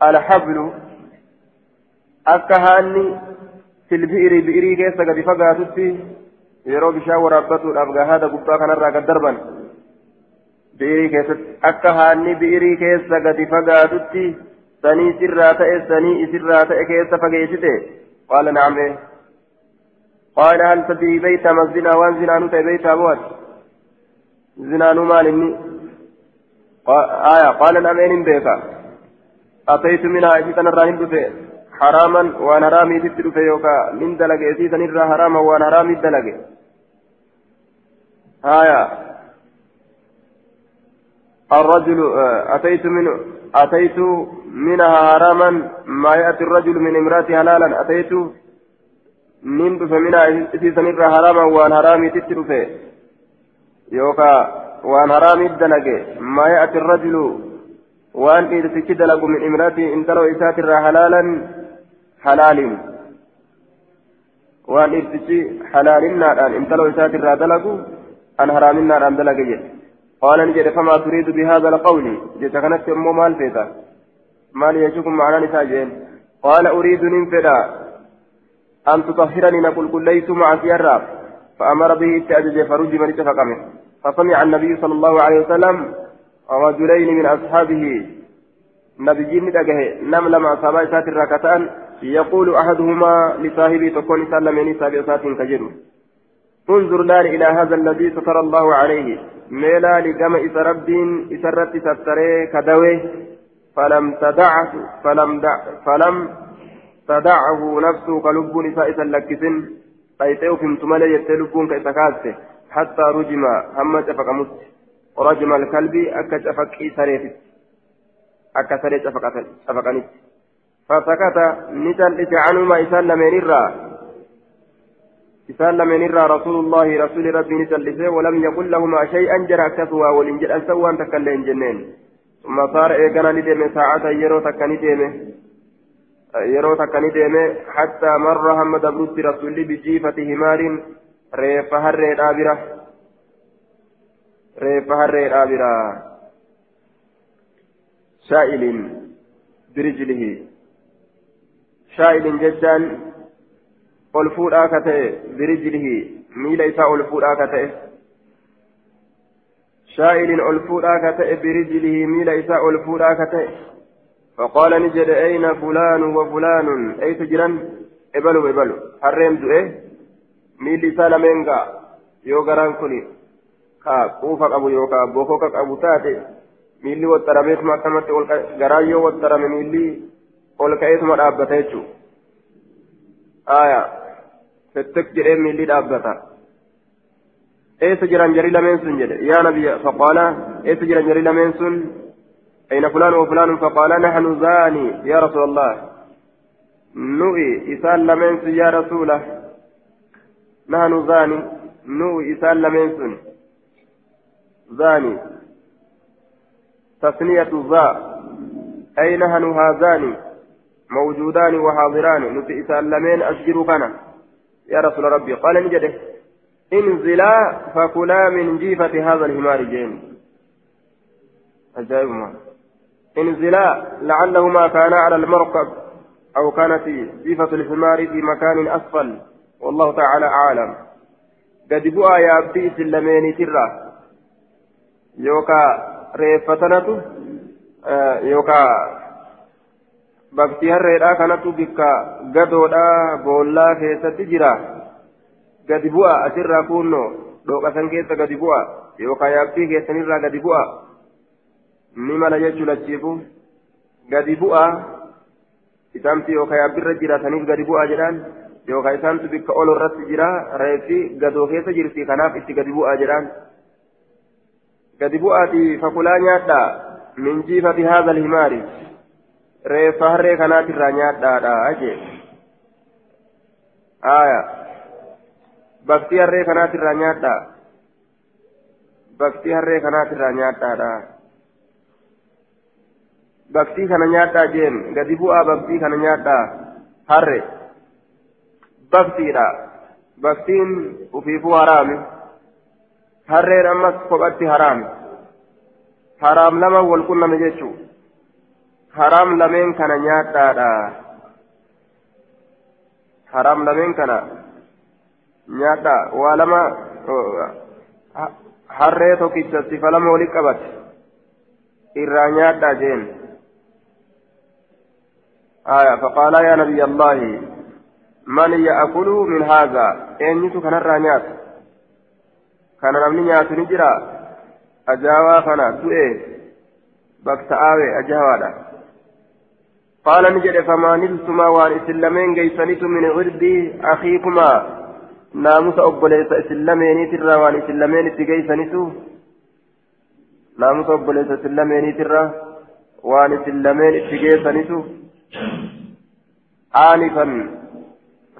alhablu akka haanni filbi'irii bi'irii keessa gadi fagaatutti yeroo bishaan waraabbatuudhaaf gahaada gubbaa kanarraa gad darban bi'irii keessatti akka haanni bi'irii keessa gadi fagaatutti سني سرات سني سرات كيس فقيسته قال نعم إيه قال هل تدري بيت مزنا وان زنا نتا بيت أبوات زنا مال آية قال نعم إن بيكا أتيت منها إذا الرحيم بفي حراما وأنا حرامي تتر في يوكا. من دلق إذا نرى حراما وأنا حرامي دلق آية الرجل أتيت من أتيت منها حراما. ما يأتي الرجل من امرأة حلالا. أتيت nin dhufe mina isiisanirra harama waan haraamiititti dhufe yookaa waan haraamiit dalage maa ya'ati rajulu waan dhiirtichi dalagu min imrati intaloo isaatirraa halaalan halaaliin waan dhiirtichi halaalinnaadhaan intaloo isaatirraa dalagu an haraaminnaadhaan dalage jedhe قال نجد فما تريد بهذا القول جئت كانت أمو مال فيتا مال يشكم معنا نساجين قال أريد ننفدا أن تطهرني نقول كل ليس مع سيارة فأمر به تأجج فرجم لتفقمه فسمع النبي صلى الله عليه وسلم رجلين من أصحابه. نبيين ندقه نم لما أصحابه سات الركتان. يقول أحدهما لصاحبه تكون سلمني سابع سات كجر انظر نار إلى هذا الذي ستر الله عليه. ميلا لكما إس رب إسرت ستري كدوه. فلم تدع فلم دع فلم تدعه نفسه كلب نساء سلكسن أيتيو فهمت مالي يتلبون كيسكاسته حتى رجم. هم شفق مست رجم الكلب أكا شفق سريفت أكا سريت شفقنت فسكت نتل عنهما إسان لمن الرّا إسان لمن الرّا رسول الله رسول ربي نتل ولم يقل لهما شيئا جرى كسوا ولنجل أن سوى جنين. ثم صار إيقنا ندم ساعة يرو تكني ديمه. yeroo takka ni deeme hattaa marra hamma dabrutti rasulli bijiifati bira reeffa harreedhaa bira shaa'ilin birijlihi shaa'ilin jechaan ol fuudhaa ka ta'e birijlihi miila isaa ol fuudhaa ka ta'e shaa'ilin ol fuudhaa ka ta'e birijlihi miila isaa ol fuudhaa ka ta'e فقال نجد أين فلان وفلان أي تجرا إبلوا إبلوا حرم دؤه ميلي سالمينغا يوغران كوني كا كوفا أبو يوكا بوكوكا أبو تاتي ميلي وترميت ما كمت غرايو وترمي ميلي ol ka'eetuma dhaabbata jechuun aayaa fettek jedhee miilli dhaabbata eessa jiran jarii lameen sun jedhe yaa nabiyya faqaala eessa jiran jarii lameen sun أين فلان وفلان فقال نحن زاني يا رسول الله نوئي إسال لمنس يا رسوله نحن زاني نوئي إسال لمنس زاني تثنية ذا. أي نحن هذان موجودان وحاضران. نتي إسال لمن أسجر كان يا رسول ربي قال نجده. انزلا فكلا من جيفة هذا الحمار جين. أجايب ما. انزلا لعلهما كانا على المركب أو كانت صفة الحمار في مكان أسفل. والله تعالى أعلم. قد بؤى يا أبدي سلمين ترى. يوكا ريفتنة آه يوكا bakti harreedhaa kanatu bikka gadoodhaa boollaa keessatti jira gadi bu'a asirraa kunnoo dhooqasan keessa gadi bu'a yookaan yaabbii keessanirraa gadi bu'a ni mala jechuun achiifu gadi bu'aa isaantu yookaan yaabbirra jiraataniif gadi bu'aa jedhaan yookaan isaantu bikka ol jira reeffi gadoo keessa jirti kanaaf itti gadi bu'aa jedhaan gadi bu'aati fakulaa nyaadhaa min jiifati haadha himaari reeffa harree kanaatirraa nyaadhaadha jee aayaa baktii harree kanaatirraa nyaadhaa baktii harree kanaatirraa nyaadhaadha. baktii kana nyaadhaa jeen gadi bu'aa baktii kana nyaadhaa harre baktiidha baktiin ufiifuu haraami harreen ammas kophatti haraami haraam lama wal qunname jechuu haraam lameen kana nyaadhaadha haraam lameen kana nyaadhaa waa lama harree tokkicha sifa lama wali qabate irraa nyaadhaa jeen آية فقال يا نبي الله من يأكل من هذا أين كان الرانيات كان نمني نيات نجرا أجاوا كان سوء بكتاوي أجاوا قال نجد فما نلتما وان إسلامين جيسانيت من غردي أخيكما ناموس أبوليس إسلامين ترى وان إسلامين تجيسانيتو ناموس أبوليس إسلامين ترى وان إسلامين تجيسانيتو آنفا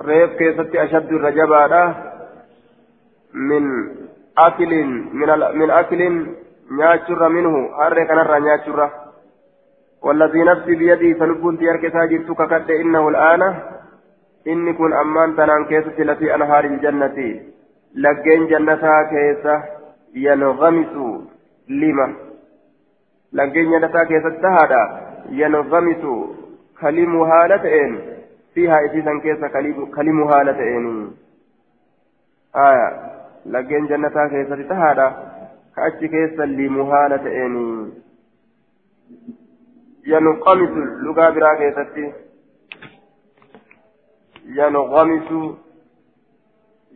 reef keessatti ashaddu irra jabaadha min akilin min akilin nyaachurra minhu harree kanarraa nyaachurra والذي نفسي بيدي فلبنت يرك ساجرت ككد إنه الآن. إني كن أمان تنان كيسة التي أنهار الجنة. لقين جنتها كيسة ينغمس لما. لقين جنتها كيسة تهدى ينغمس كلمها لتئن. فيها إسيسا كيسا كلم هالة إني آية لقين جنتا كيسا تهادا كأتش كيسا لمهالة إني ينقمس لغا برا كيستي ينغمس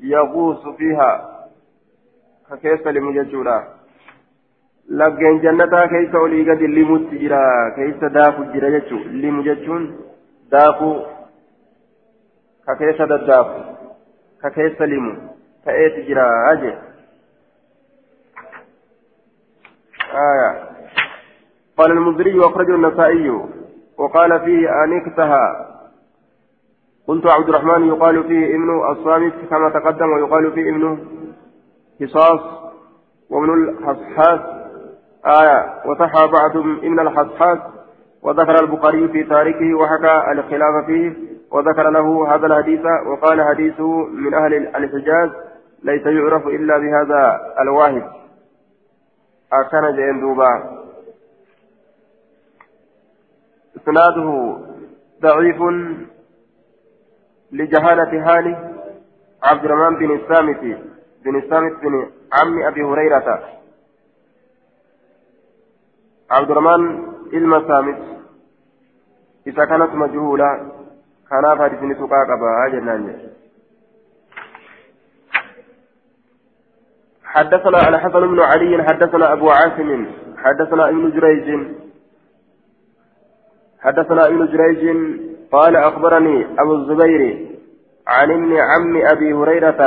يغوص فيها كيسا لمججورا laggeen jannataa keessa olii gadi limutti jira. Keessa daaku jira jechuun limu jechuun daakuu ككيس دداف ككيس ليمو تأتي جرا أجي آية قال المزري وأخرجه النسائي وقال فيه أنكتها قلت عبد الرحمن يقال فيه ابن الصامت كما تقدم ويقال فيه ابن حصاص وابن الحصحاس آية وصح بعضهم ابن الحصحاس وذكر البخاري في تاريخه وحكى الخلاف فيه وذكر له هذا الحديث وقال حديثه من أهل الحجاز ليس يعرف إلا بهذا الواحد. أكان جين دوبا. إسناده ضعيف لجهالة حاله عبد الرحمن بن السامت بن السامت بن عم أبي هريرة. عبد الرحمن المسامت إذا كانت مجهولة kanaaf hadisni tuqaa qabaa حدثنا على حسن بن علي حدثنا أبو عاصم حدثنا ابن جريج. حدثنا ابن جريج. قال أخبرني أبو الزبير عن ابن عم أبي هريرة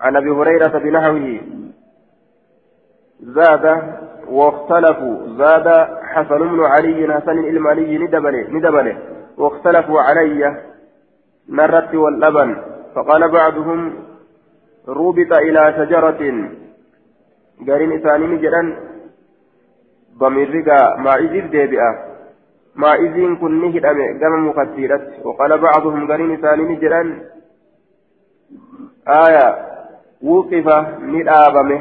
عن أبي هريرة بنحوه. زاد واختلفوا. زاد حسن بن علي حسن المالي ندبله ندبله واختلفوا علي. نرت واللبن. فقال بعضهم ربط إلى شجرة. قارين إسانين جدا ضمير ما إذن ديبئة ما إذن كن نهد قام مقتيرت وقال بعضهم قارين إسانين جدا آية وقف ندابمه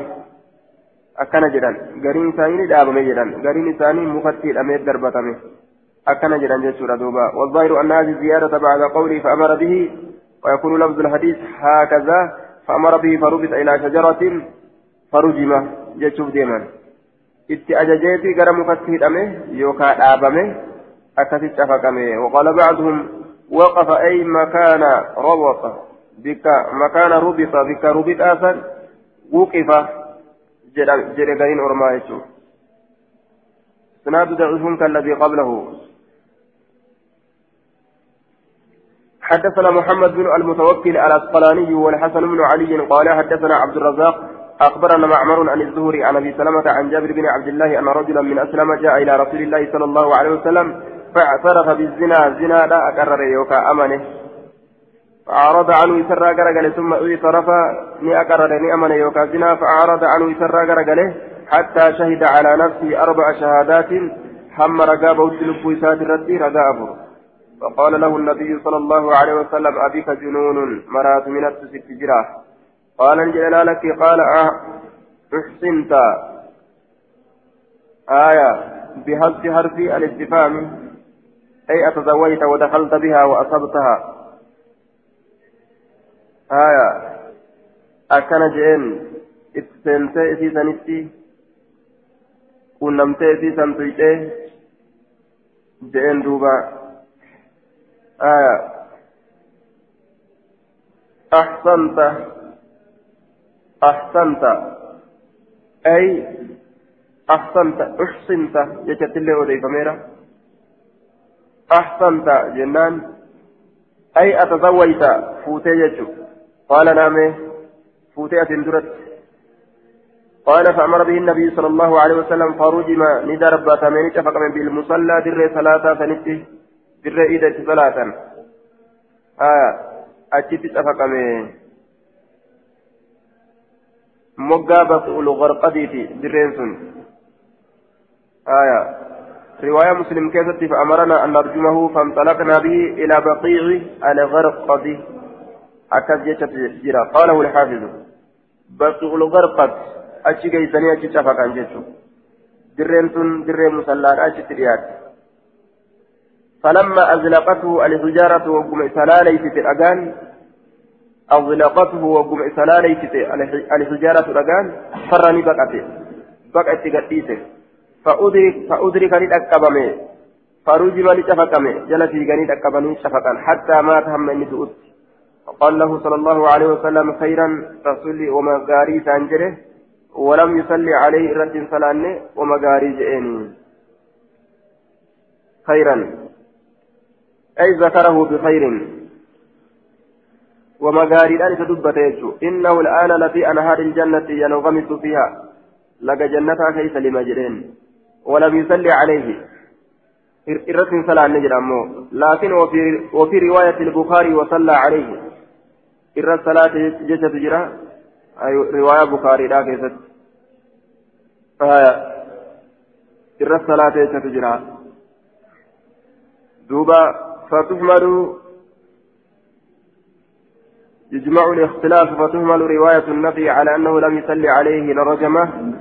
jedhan. Gariin isaanii ni dhaabame jedhan. Gariin isaanii mukatti hidhamee darbatame أكن جران جسورة دوبا والظاهر أن هذه الزيادة بعد قوله فأمر به ويكون لفظ الحديث هكذا فأمر به فربط إلى شجرة فرجم جسوف ديما itti ajajeeti gara mukatti hidhame yookaan dhaabame akkasitti cafaqame waqala bacduhum waqafa ay makaana roboqa bikka makaana rubixa bikka rubixaasan wuqifa jedhe gariin ormaa jechuudha سناد ضعيف كالذي قبله حدثنا محمد بن المتوكل الاسقلاني والحسن بن علي قال حدثنا عبد الرزاق أخبرنا معمر عن الزهري عن أبي سلمة عن جابر بن عبد الله أن رجلا من أسلم جاء إلى رسول الله صلى الله عليه وسلم فاعترف بالزنا. زنا لا اقرر يوكا أمنه. فأعرض عنه يسرى قرقله ثم اعترف ني أقرر ني أمن يوكا زنا. فأعرض عنه يسرى قرقله حتى شهد على نفسه أربع شهادات. حم رقابه التلف سات الرد رقابه فقال له النبي صلى الله عليه وسلم أبيك جنون مرات من التست جراه. قال انجل لك قال أحسنت. آية بهز حرف الاستفهام. أي أتزوجت ودخلت بها وأصبتها. آية أكن جئن. اتسنتي في سنتي. ونمتي في سنتي جئن دوبا. آه أحسنت. أحسنت. أي أحسنت. أحسنت. جت اللي ودي فميرا أحسنت. جنان. أي أتزوجت. فوتي قال نامي. فوتي أتندرت قال فأمر به النبي صلى الله عليه وسلم فرجم ندى ربا ثمانية فقم بالمصلى در صلاة سنتي در إيدة صلاة. آه أجت تفقم basu'ulu garqadiiti dirreen sun. آية رواية مسلم كيست فأمرنا أن نرجمه فانطلقنا به إلى بقيع الغرقد أكد جيشت جرا قاله الحافظ بقيع الغرقد أشي جيساني أشي شفاك عن جيشو درين مسلان أشي تريات فلما أزلقته الحجارة وقم سلالي في الأجان أغلقته وقم إسلالي الحجارة رقان فرني بقته بقت قديسة. فأدرك فأدرك لتأكبمي فرجم لتفكمي جل في تأكبني شفقا. حتى مات هم من دؤت فقال له صلى الله عليه وسلم خيرا رسولي وما غاري سانجره. ولم يصلي عليه رد صلاني وما غاري جئني خيرا. أي ذكره بخير. ومغاريدان تدبت يجو. إنه الآن لفي أنهار الجنة ينغمس فيها. لقى جنتها كيس لما جرين. ولم يصلي عليه. إرث صلاة نجر أمو. لكن وفي, وفي رواية البخاري وصلى عليه. إرث صلاة جيشة جرا أي رواية بخاري لا كيست إرث صلاة جيشة جرا دوبا فتحمل يجمع الاختلاف فتهمل رواية النفي على أنه لم يصلي عليه لرجمة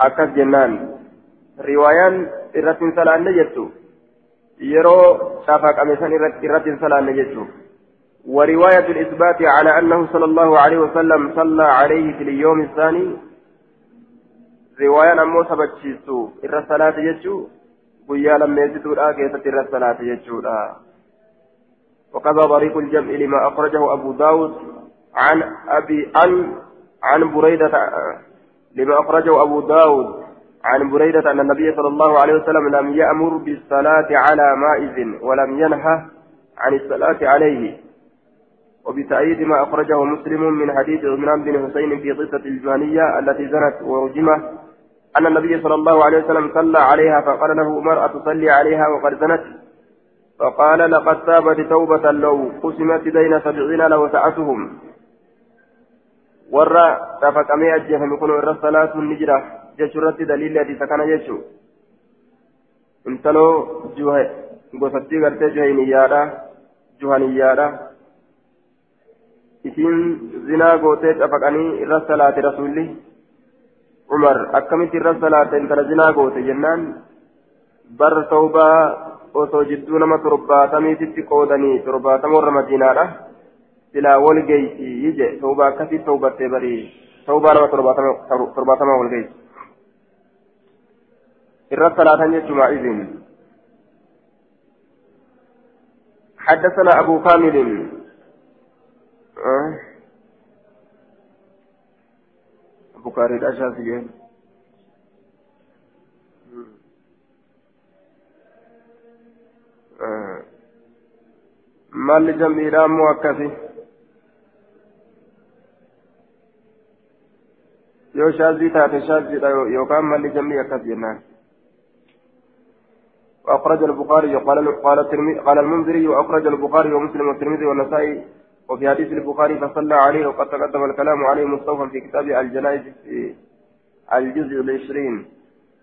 أكد جنان. روايان إرت صلاة نجتو يرو شافك أمسان إرت صلاة نجتو ورواية الإثبات على أنه صلى الله عليه وسلم صلى عليه في اليوم الثاني. رواية أمو سبتشيسو صلاة جتو ويا لما يزيدوا الآكية إرت صلاة جتو وكذا طريق الجمع لما أخرجه أبو داود عن أبي عن عن بريدة لما أخرجه أبو داود عن بريدة أن النبي صلى الله عليه وسلم لم يأمر بالصلاة على مائز ولم ينهى عن الصلاة عليه. وبتأييد ما أخرجه مسلم من حديث عمران بن حسين في قصة الجهنية التي زنت ورجمت أن النبي صلى الله عليه وسلم صلى عليها فقال له عمر أتصلي عليها وقد زنت. فقال لقد تابت توبة لو قسمت بين سبعين warra rafaqamee ajjeefame kun irra salaatuun ni jira jechuu irratti daliilli hadiisa kana jechuu intaloo juha gosattii gartee juhaniyyaadha juhaniyyaadha isiin zinaa gootee cafaqanii irra salaate rasuulli umar akkamitti irra salaate intala zinaa goote jennaan bar tawbaa osoo jidduu nama torbaatamiititti qoodanii torbaatama warra madiinaadha silaa wal geeysi je tawba akkasii tawbattee barii tawbaa nama torbaatama wal geeysi irra salaatan jechuma izin حدثنا أبو كامل أه. أبو كاري jam'iidha ammoo akkasi? Yoo shaazii taate shaaziidha yookaan maalli jam'ii akkas jennaan. وأخرج البخاري قال قال قال المنذري وأخرج البخاري ومسلم والترمذي والنسائي وفي حديث البخاري فصلى عليه وقد تقدم الكلام عليه مستوفى في كتاب الجنائز في الجزء العشرين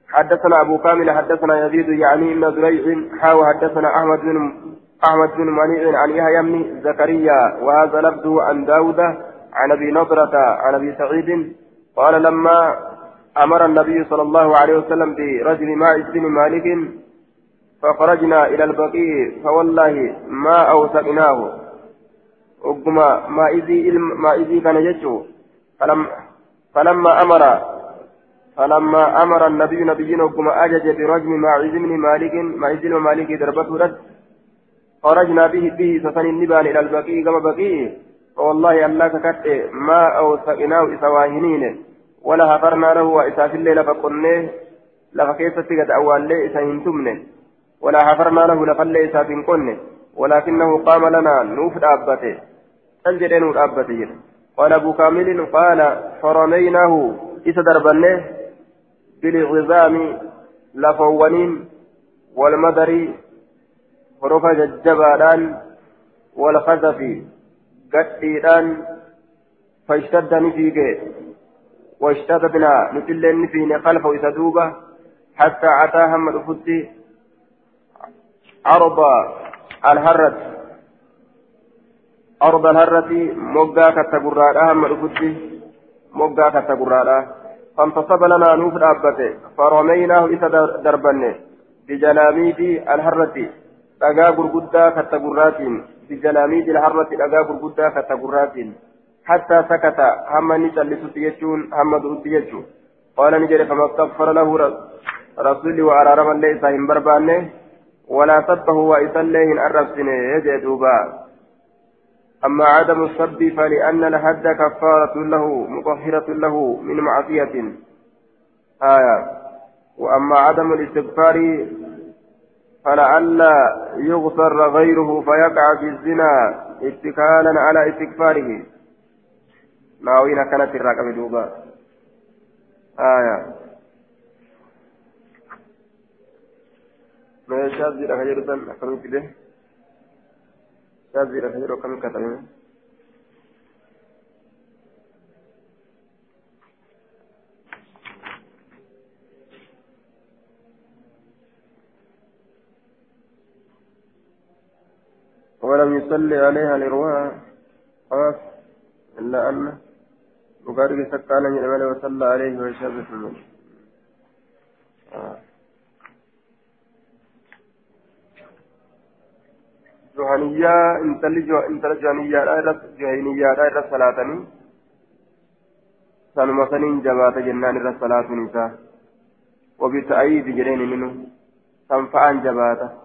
حدثنا أبو كامل حدثنا يزيد يعني ابن زريع حاو حدثنا أحمد بن أحمد بن منيع عن يحيى بن زكريا وهذا لفظه عن داود عن أبي نضرة عن أبي سعيد. قال لما أمر النبي صلى الله عليه وسلم برجل ماعز بن مالك فخرجنا إلى البقيع فوالله ما أوثقناه. وقما ما إذي ما إذي كان يجو. فلم فلما أمر فلما أمر النبي نبينا وقما أجج برجم ماعز بن مالك ماعز بن مالك دربته رد. خرجنا به به سفن النبان إلى البقيع كما بقيع. والله الله ككت ما أوثقناه إسواهنين ولا هفرنا له وإساف الليل فقلناه. لفكيست قد أول لي إساهنتمنه ولا حفرنا له لفل إساف قلنه ولكنه قام لنا نوف دابته. تنجدين دابته. قال أبو كامل قال فرميناه إسا دربنه. بالعظام لفوانين حروف ججبادان والخزف قديدان فاشتد نفيقه واشتددنا مثل نفين خلفه إسدوبة حتى أتى هم الفتي عرض الهرة أرض الهرة مقا كتقرارا هم الفتي مقا كتقرارا فانتصب لنا نوف دابته فرميناه إذا دربنه. بجلاميد الهرة gurraatiin bijalaamiidi harratti dhagaa gurguddaa katta gurraatiin hattaa sakata hamma ni callisutti jechuun hamma durutti jechuun qaala ni jedhe famastaghfara lahu rasuulli waa araarama illee isaa hin barbaanne walaa sabbahu waa isallee hin arrabsine jee duuba أما عدم السب فلأن الحد كفارة له مطهرة له من معصية آية وأما عدم الاستغفار فلئلا يغفر غيره فيقع في الزنا اتكالا على استغفاره. ناوين كانت الراقب دوبا. آية. ما شاذ لك جردا أكمل كده؟ شاذ لك جردا كم ولم يصلي عليها لرواها. خلاص. إلا أن مقارب سكانا من وصلى عليه ويشهد في المنزل. جهنية انتل جهنية جهنية لا صلاتني. سنما سنين جبات جنان إلى صلاة نساء وبتأييد جرين منه. سنفعان جباته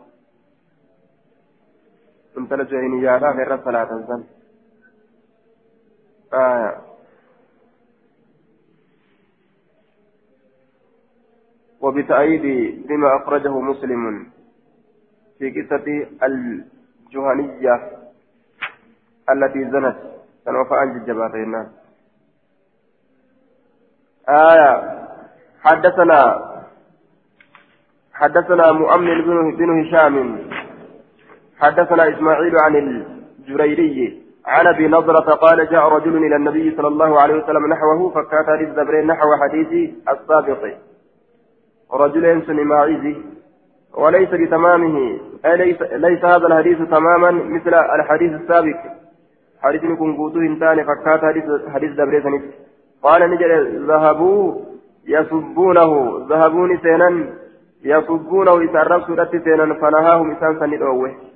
intala jahiniyaadhaaf irra salaatan san وبتأييد بما أخرجه مسلم في قصة الجهنية التي زنت سنوفى عن الجبارين آية حدثنا حدثنا مؤمن بن هشام حدثنا إسماعيل عن الجريري عن أبي نضرة قال جاء رجل إلى النبي صلى الله عليه وسلم نحوه فكات للزبرين نحو حديث السابق. رجل سن معيزي وليس بتمامه ليس, ليس هذا الحديث تماما مثل الحديث السابق. حديث يكون قوته انتان فكات حديث حديث قال نجل ذهبوا يسبونه ذهبوني سينا يسبونه يسرب سورة سينا فنهاهم إسان سنة أوه.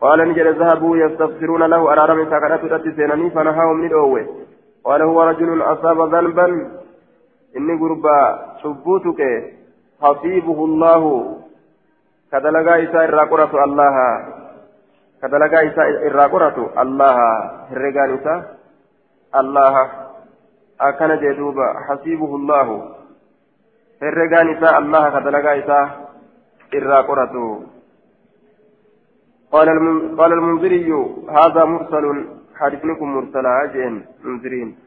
قال نجد ذهبوا يستغفرون له أرارم سكرات رد سيناني فنهاهم ندعوه. قال هو رجل أصاب ذنبا. إني قربا شبوتك حصيبه الله. كدلغا إساء الراقرة الله. كدلغا إساء الراقرة الله. هرقان إساء الله. أكن جدوبا حسيبه الله. هرقان إساء الله. كدلغا إساء الراقرة. قال قال المنذري هذا مرسل حديثكم مرسلا أجين منذرين.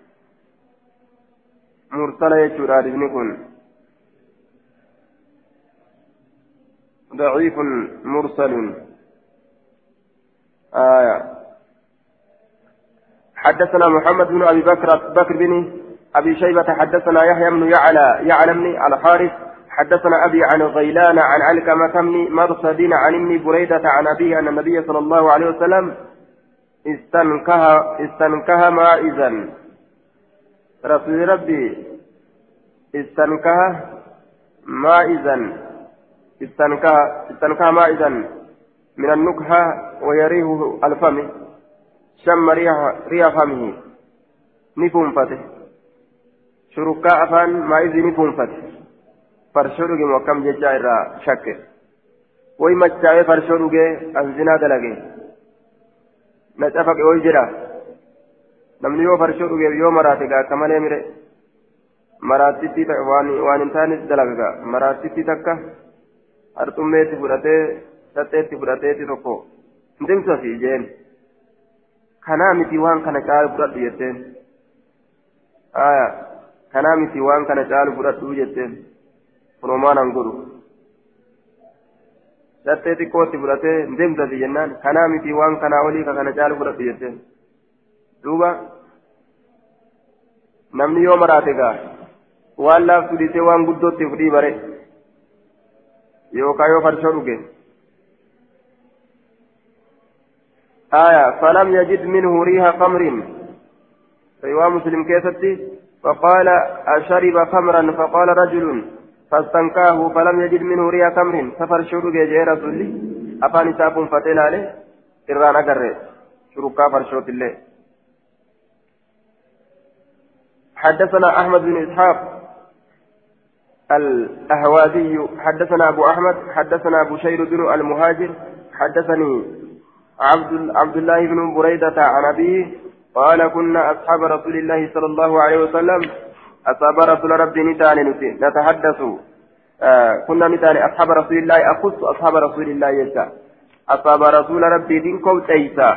مرسلا يجور حديثكم ضعيف مرسل. آية. حدثنا محمد بن أبي بكر بكر بن أبي شيبة حدثنا يحيى بن يعلى يعلى بن الحارث حدثنا أبي عن غيلان عن علكمة بن مرصد عن ابن بريدة عن أبيه أن النبي صلى الله عليه وسلم استنكه استنكه مائزا. رسول ربي استنكه مائزا. استنكه استنكه مائزا من النكهة ويريه الفم. شم ريح ريح فمه. نفهم فتح شركاء فان مائز نفهم way machaa'ee farshoo dhugee an zinaa dalage na cafaqe way jedha namni yoo farshoo dhugeef yoo maraate gaa akka malee mire maraattitti waan hin taanes dalagaga maraattitti takka harxummeetti fudhatee saxxeetti fudhateetti tokko ndimsasi jeen kanaa miti waan kana caalu fudhadhu jetteen aya kanaa miti waan kana caalu fudhadhu jetteen kunumaan an godhu saxxee xiqqootti fudhatee ndimsasi jennaan kanaa miti waan kanaa olii ka kana caalu fudhadhu jetteen duuba namni yoo maraate gaa waan laaftu dhiisee waan guddootti fudhii bare yookaan yoo farshoo dhuge آية فلم يجد منه ريح خمر رواية مسلم كيستي فقال أشرب خمرا فقال رجل فاستنكاه فلم يجد منه ريح خمر سفر شروق يجي رسولي أفاني سابون فتيل عليه. إران أقر شروكا فرشوت الله. حدثنا أحمد بن إسحاق الأهوازي. حدثنا أبو أحمد. حدثنا أبو شير بن المهاجر. حدثني عبد عبد الله بن بريدة عن أبيه. قال كنا أصحاب رسول الله صلى الله عليه وسلم أصحاب رسول ربي نتاني نتحدث آه كنا نتاني أصحاب رسول الله أخص أصحاب رسول الله يسا. أصحاب رسول ربي دينكو تيسا.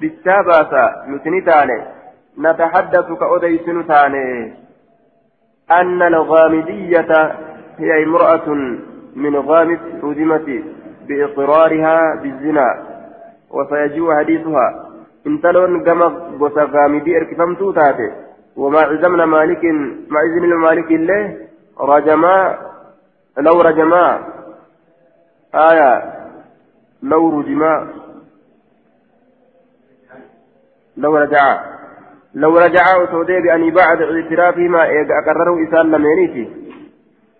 بالتاباسا نتنتاني نتحدث كأوديس تاني أن الغامدية هي امرأة من غامد رجمت بإقرارها بالزنا. وسيجيء حديثها. انتلون كما بوسا غامدي اركفمتو تاتي وما عزمنا مالك مع إذن المالك الله رجما لو رجما. آية لو رجما. لو رجع. لو رجع وتودي بأن بعد اعترافهما إيجا أقرروا إسان لمينيتي.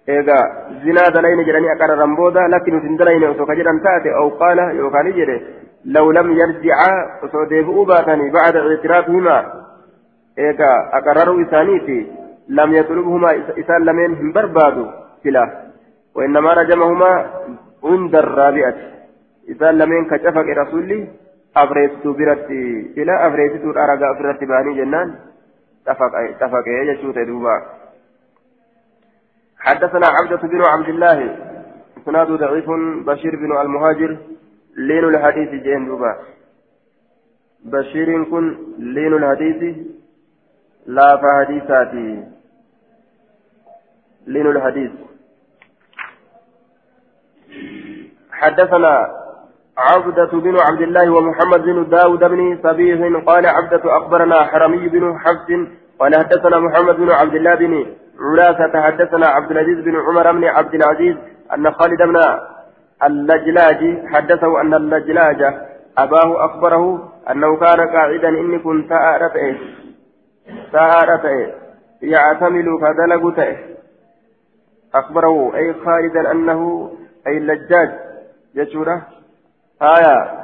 إيجا زنا دلين جراني أقررن بودا لكن سندلين وتوكجران تأتي أو قال يوكاني لو لم يرجعا وتودي بأوباتني بعد اعترافهما. إيجا أقرروا إسانيتي لم يطلبهما إسان لمين هم بربادوا سلا وإنما رجمهما عند الرابعة إسان لمين كشفك رسولي afreessituu biratti sila afreessituu dharagaa ofirratti ba'anii jennaan tafaqee jechuu ta'e duuba. حدثنا عبدة بن عبد الله إسناد ضعيف بشير بن المهاجر لين الحديث جين دوبا بشير كن لين الحديث لا فحديثاتي. لين الحديث. حدثنا عبدة بن عبد الله ومحمد بن داود بن صبيح قال عبدة أخبرنا حرمي بن حفص قال حدثنا محمد بن عبد الله بن علاثة حدثنا عبد العزيز بن عمر بن عبد العزيز أن خالد بن اللجلاج حدثه أن اللجلاج أباه أخبره أنه كان قاعدا إني كنت أعرفه سأعرفه يعتمل فدلقته أخبره أي خالدا أنه أي اللجاج يشوره آية.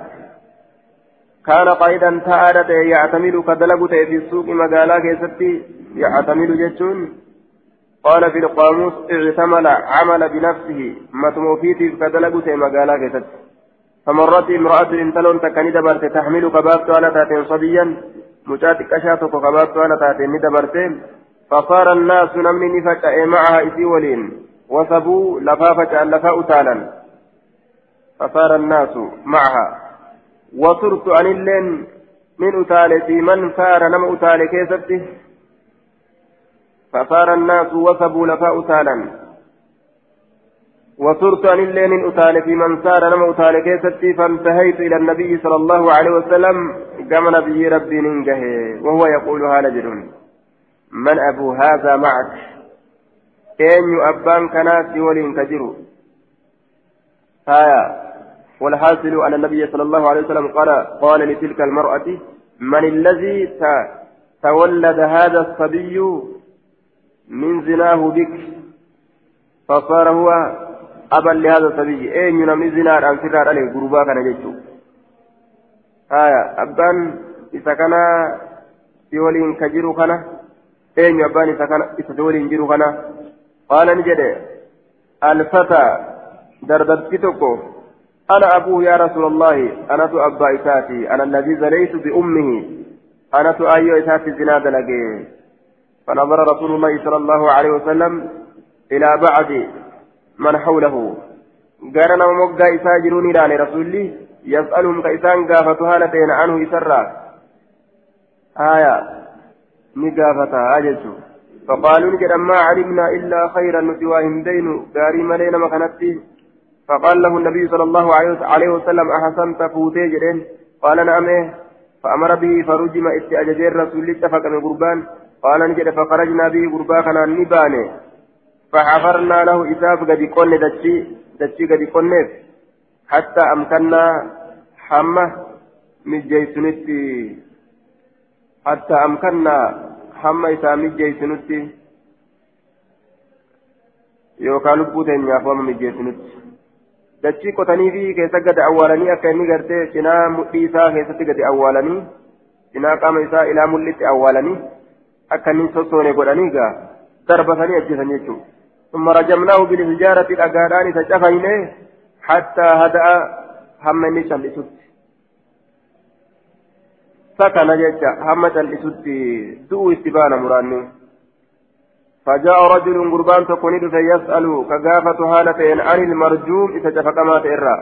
كان قائدا تعالى يعتمد كدلبت في السوق مقالا كيستي يعتمد جتون. قال في القاموس اعتمل عمل بنفسه متموفيت كدلبت مقالا كيستي. فمرت امرأة انتلون تكني دبرت تحمل كبابت على تاتين صبيا. مجاتك أشاتك كبابت على تاتين دبرتين فصار الناس نمني نفجأ معها إذي ولين وثبوا لفاء تالا فصار الناس معها وصرت عن اللين من أتالتي من صار نم أتالي كيستي فصار الناس وثبوا لفاء أتالا وصرت عن اللين من أتالتي من صار نم أتالي كيستي فانتهيت إلى النبي صلى الله عليه وسلم قام نبي ربي ننجه. وهو يقول هذا جرون من أبو هذا معك؟ أين أبان كناس ولين كجرو هايا. والحاصل أن النبي صلى الله عليه وسلم قال قال لتلك المرأة من الذي تولد هذا الصبي من زناه بك؟ فصار هو أبا لهذا الصبي أين ينمي زنا أن فرار عليه قربا كان جيتو آية أبان إذا كان في ولين كجيرو كان أين أبان إذا كان إذا ولين جيرو كان. قال نجد الفتى دردت توكو أنا أبوه يا رسول الله أنا أبا إساتي أنا الذي زنيت بأمه. أنا أيو إساتي زناد لقي فنظر رسول الله صلى الله عليه وسلم إلى بعض من حوله قال أنا مقا إساجروني لاني رسولي يسألهم كإسان قافتها لتين عنه إسرا آية نقافتها أجلسوا فقالوا نجد ما علمنا إلا خيرا نتواهم دين قاري ملينا مكانتي فقال له النبي صلى الله عليه وسلم أحسنت فوتي قال نعم فأمر به فرجم استأججير رسول اتفق من قربان قال نجد فخرجنا به قربا نباني فحفرنا له إساف قد يكون دتشي دتشي قد يكون حتى أمكنا حمه مجيسنتي حتى أمكنا حمه إسا yookaan lubbuu teenyaaf wama mijjeessinutti dachii qotanii fi keessa gadi awwaalanii akka inni gartee cinaa mudhii isaa keessatti gadi awwaalanii cinaa qaama isaa ilaa mul'itti awwaalanii akka inni sossoone godhanii gaa darbatanii ajjeesan jechuudha. ثم رجمناه بالحجارة الأقادان تشفينه حتى هدأ هم نشان لسد سكن جدا هم لسد دو استبان مراني فجاء رجل قربان تكونيد فيسأل كغافة هالتين عن المرجوم? إذا جفق ما تئرى.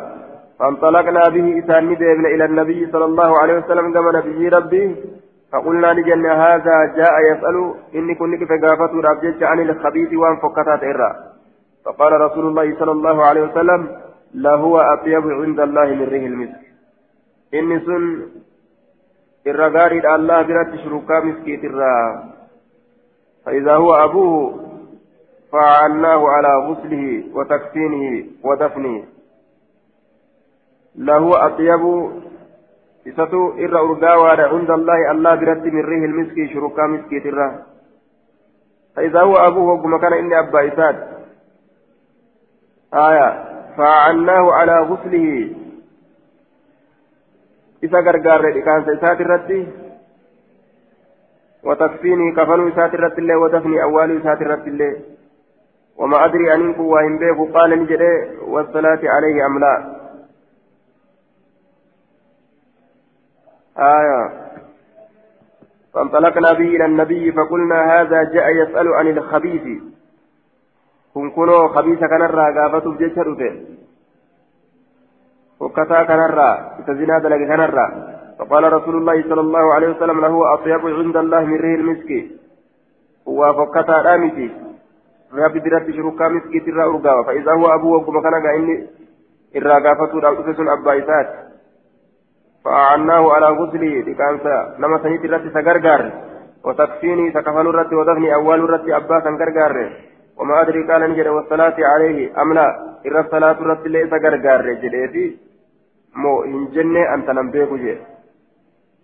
فانطلقنا به إسان إلى النبي صلى الله عليه وسلم كما نبي ربي فقلنا لجنة هذا جاء يسأل إني كنت فقافته رابجت عن الخبيث وان فكتات إرى. فقال رسول الله صلى الله عليه وسلم لهو أطيب عند الله من ريح المسك. إني سن الرغاري الله برات شركا مسكيت الرا فإذا هو أبوه فعناه على غسله وتكفينه ودفنه. له أطيب إساتو إرى أرقاوى عند الله الله برد من ريه المسكي شركا مسكي ترى فإذا هو أبوه وقم كان إني أبا إساد آية فعناه على غسله إذا قرقار كان سيسات الردي وتكفيني كفن إسات الرد الله ودفني أول إسات الرد الله وما أدري أن إنكم وإن بيكم قال نجري والصلاة عليه أم لا آية. فانطلقنا به إلى النبي فقلنا هذا جاء يسأل عن الخبيث. كن كنو خبيث كنرى قافته بجيشة وكتا كنرى تزنا دلق كنرى. فقال رسول الله صلى الله عليه وسلم له أطيب عند الله من ريح المسك. وفكتا رامتي ربي برات شركا مسكي ترى أرقاوة فإذا هو أبوه وكما كان إني إرى قافته أبا إسات. فأعناه على غسله لكانسا نما سنيت الرت سغرغر وتكفيني سكفن الرت ودفني أول الرت أباسا غرغر وما أدري قال نجد والصلاة عليه أم لا إر الصلاة الرت ليس غرغر جديتي مو إن جنة أنت لم بيكو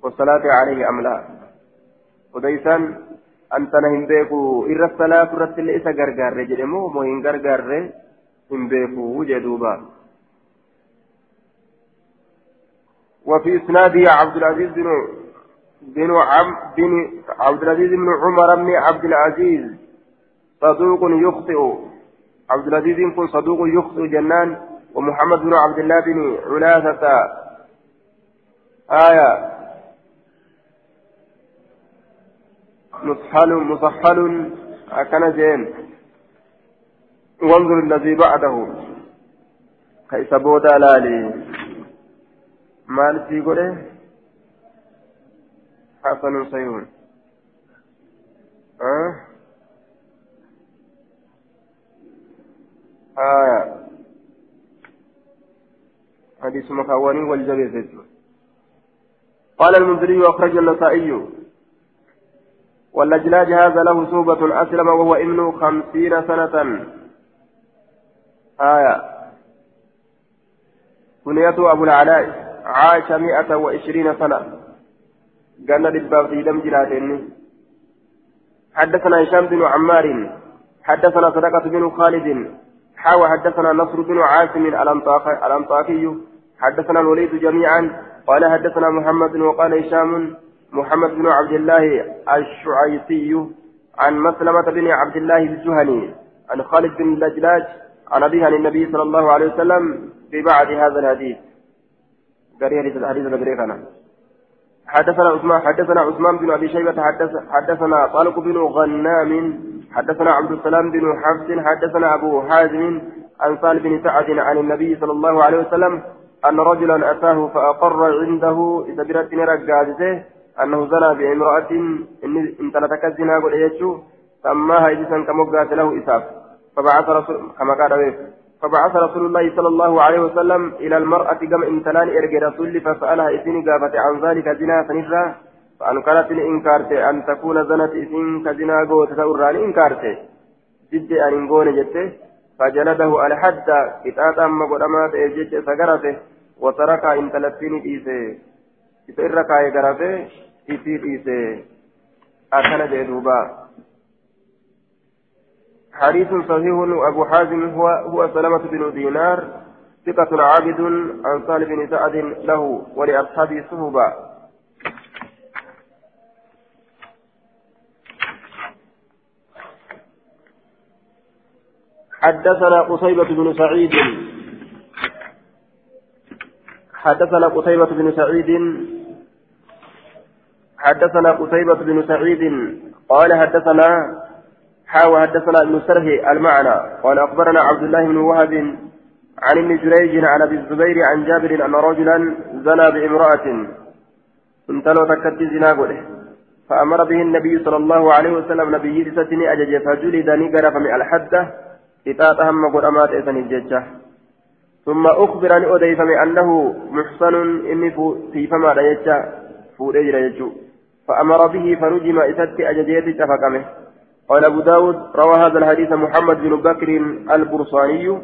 والصلاة عليه أم لا. وديسان أنت نهم بيكو إر الصلاة الرت ليس غرغر جدي. مو مو إن غرغر إن بيكو وجدوبا وفي إسناده عبد العزيز بن بن بن عبد العزيز بن عمر بن عبد العزيز. صدوق يخطئ. عبد العزيز يكون صدوق يخطئ جنان. ومحمد بن عبد الله بن علاثة. آية. مصحل مصحل. أكن جين. وانظر الذي بعده. كيف بودا لالي. Maal sii godhe? Hasanun sayuun آية حديث مكاوني والجبيز قال المنذري وأخرج النسائي واللجلاج هذا له صوبة أسلم وهو ابن خمسين سنة آية كنيته أبو العلاء عاش مئة وعشرين سنة. قال للباب في دم جراتين حدثنا هشام بن عمار. حدثنا صدقة بن خالد. حاوى حدثنا نصر بن عاصم الأنطاكي حدثنا الوليد جميعا. قال حدثنا محمد وقال هشام. محمد بن عبد الله الشعيطي عن مسلمة بن عبد الله الجهني عن خالد بن لجلاج عن أبيه عن النبي صلى الله عليه وسلم في بعد هذا الحديث. حدثنا عثمان حدثنا عثمان بن أبي شيبة حدث حدثنا طلق بن غنام حدثنا عبد السلام بن حفص حدثنا أبو حازم عن سال بن سعد عن النبي صلى الله عليه وسلم أن رجلا أتاه فأقر عنده إذا برت رجالته أنه زنى بامرأة ان انتلتك الزنا قل سماها اجسا كمقات له إساف. فبعث رسول كما قال فبعث رسول الله صلى الله عليه وسلم إلى المرأة كما امتلان إرجى رسول فسألها إذن قافت عن ذلك زنا فنفرا فأنكرت إنكارت أن تكون زنت إذن كزنا قوت توران إنكارت جد أن إنقون جدت فجلده الحد كتاتا أما قدما تأجج سقرته وترك إن تلتين إيسي إسرك أي قرفه إيسي إيسي أكن جدوبا. حديث صحيح. أبو حازم هو هو سلمة بن دينار ثقة عابد عن صالح بن سعد له ولأصحابه صهبا حدثنا قصيبة بن سعيد. حدثنا قتيبة بن سعيد. حدثنا قتيبة بن سعيد. قال حدثنا حاوى حدثنا ابن سره المعنى قال أخبرنا عبد الله بن وهب عن ابن جريج عن أبي الزبير عن جابر أن رجلا زنى بامرأة. انتلو تكتي زنا قوله. فأمر به النبي صلى الله عليه وسلم نبي ستني أجج فجلد نقر فمن الحدة إتات هم قرامات إذن الججة. ثم أخبر أن أدي أنه محصن إني في فما لا فوريجر فأمر به فرجم إتت أججيت تفقمه. قال أبو داود روى هذا الحديث محمد بن بكر البرصاني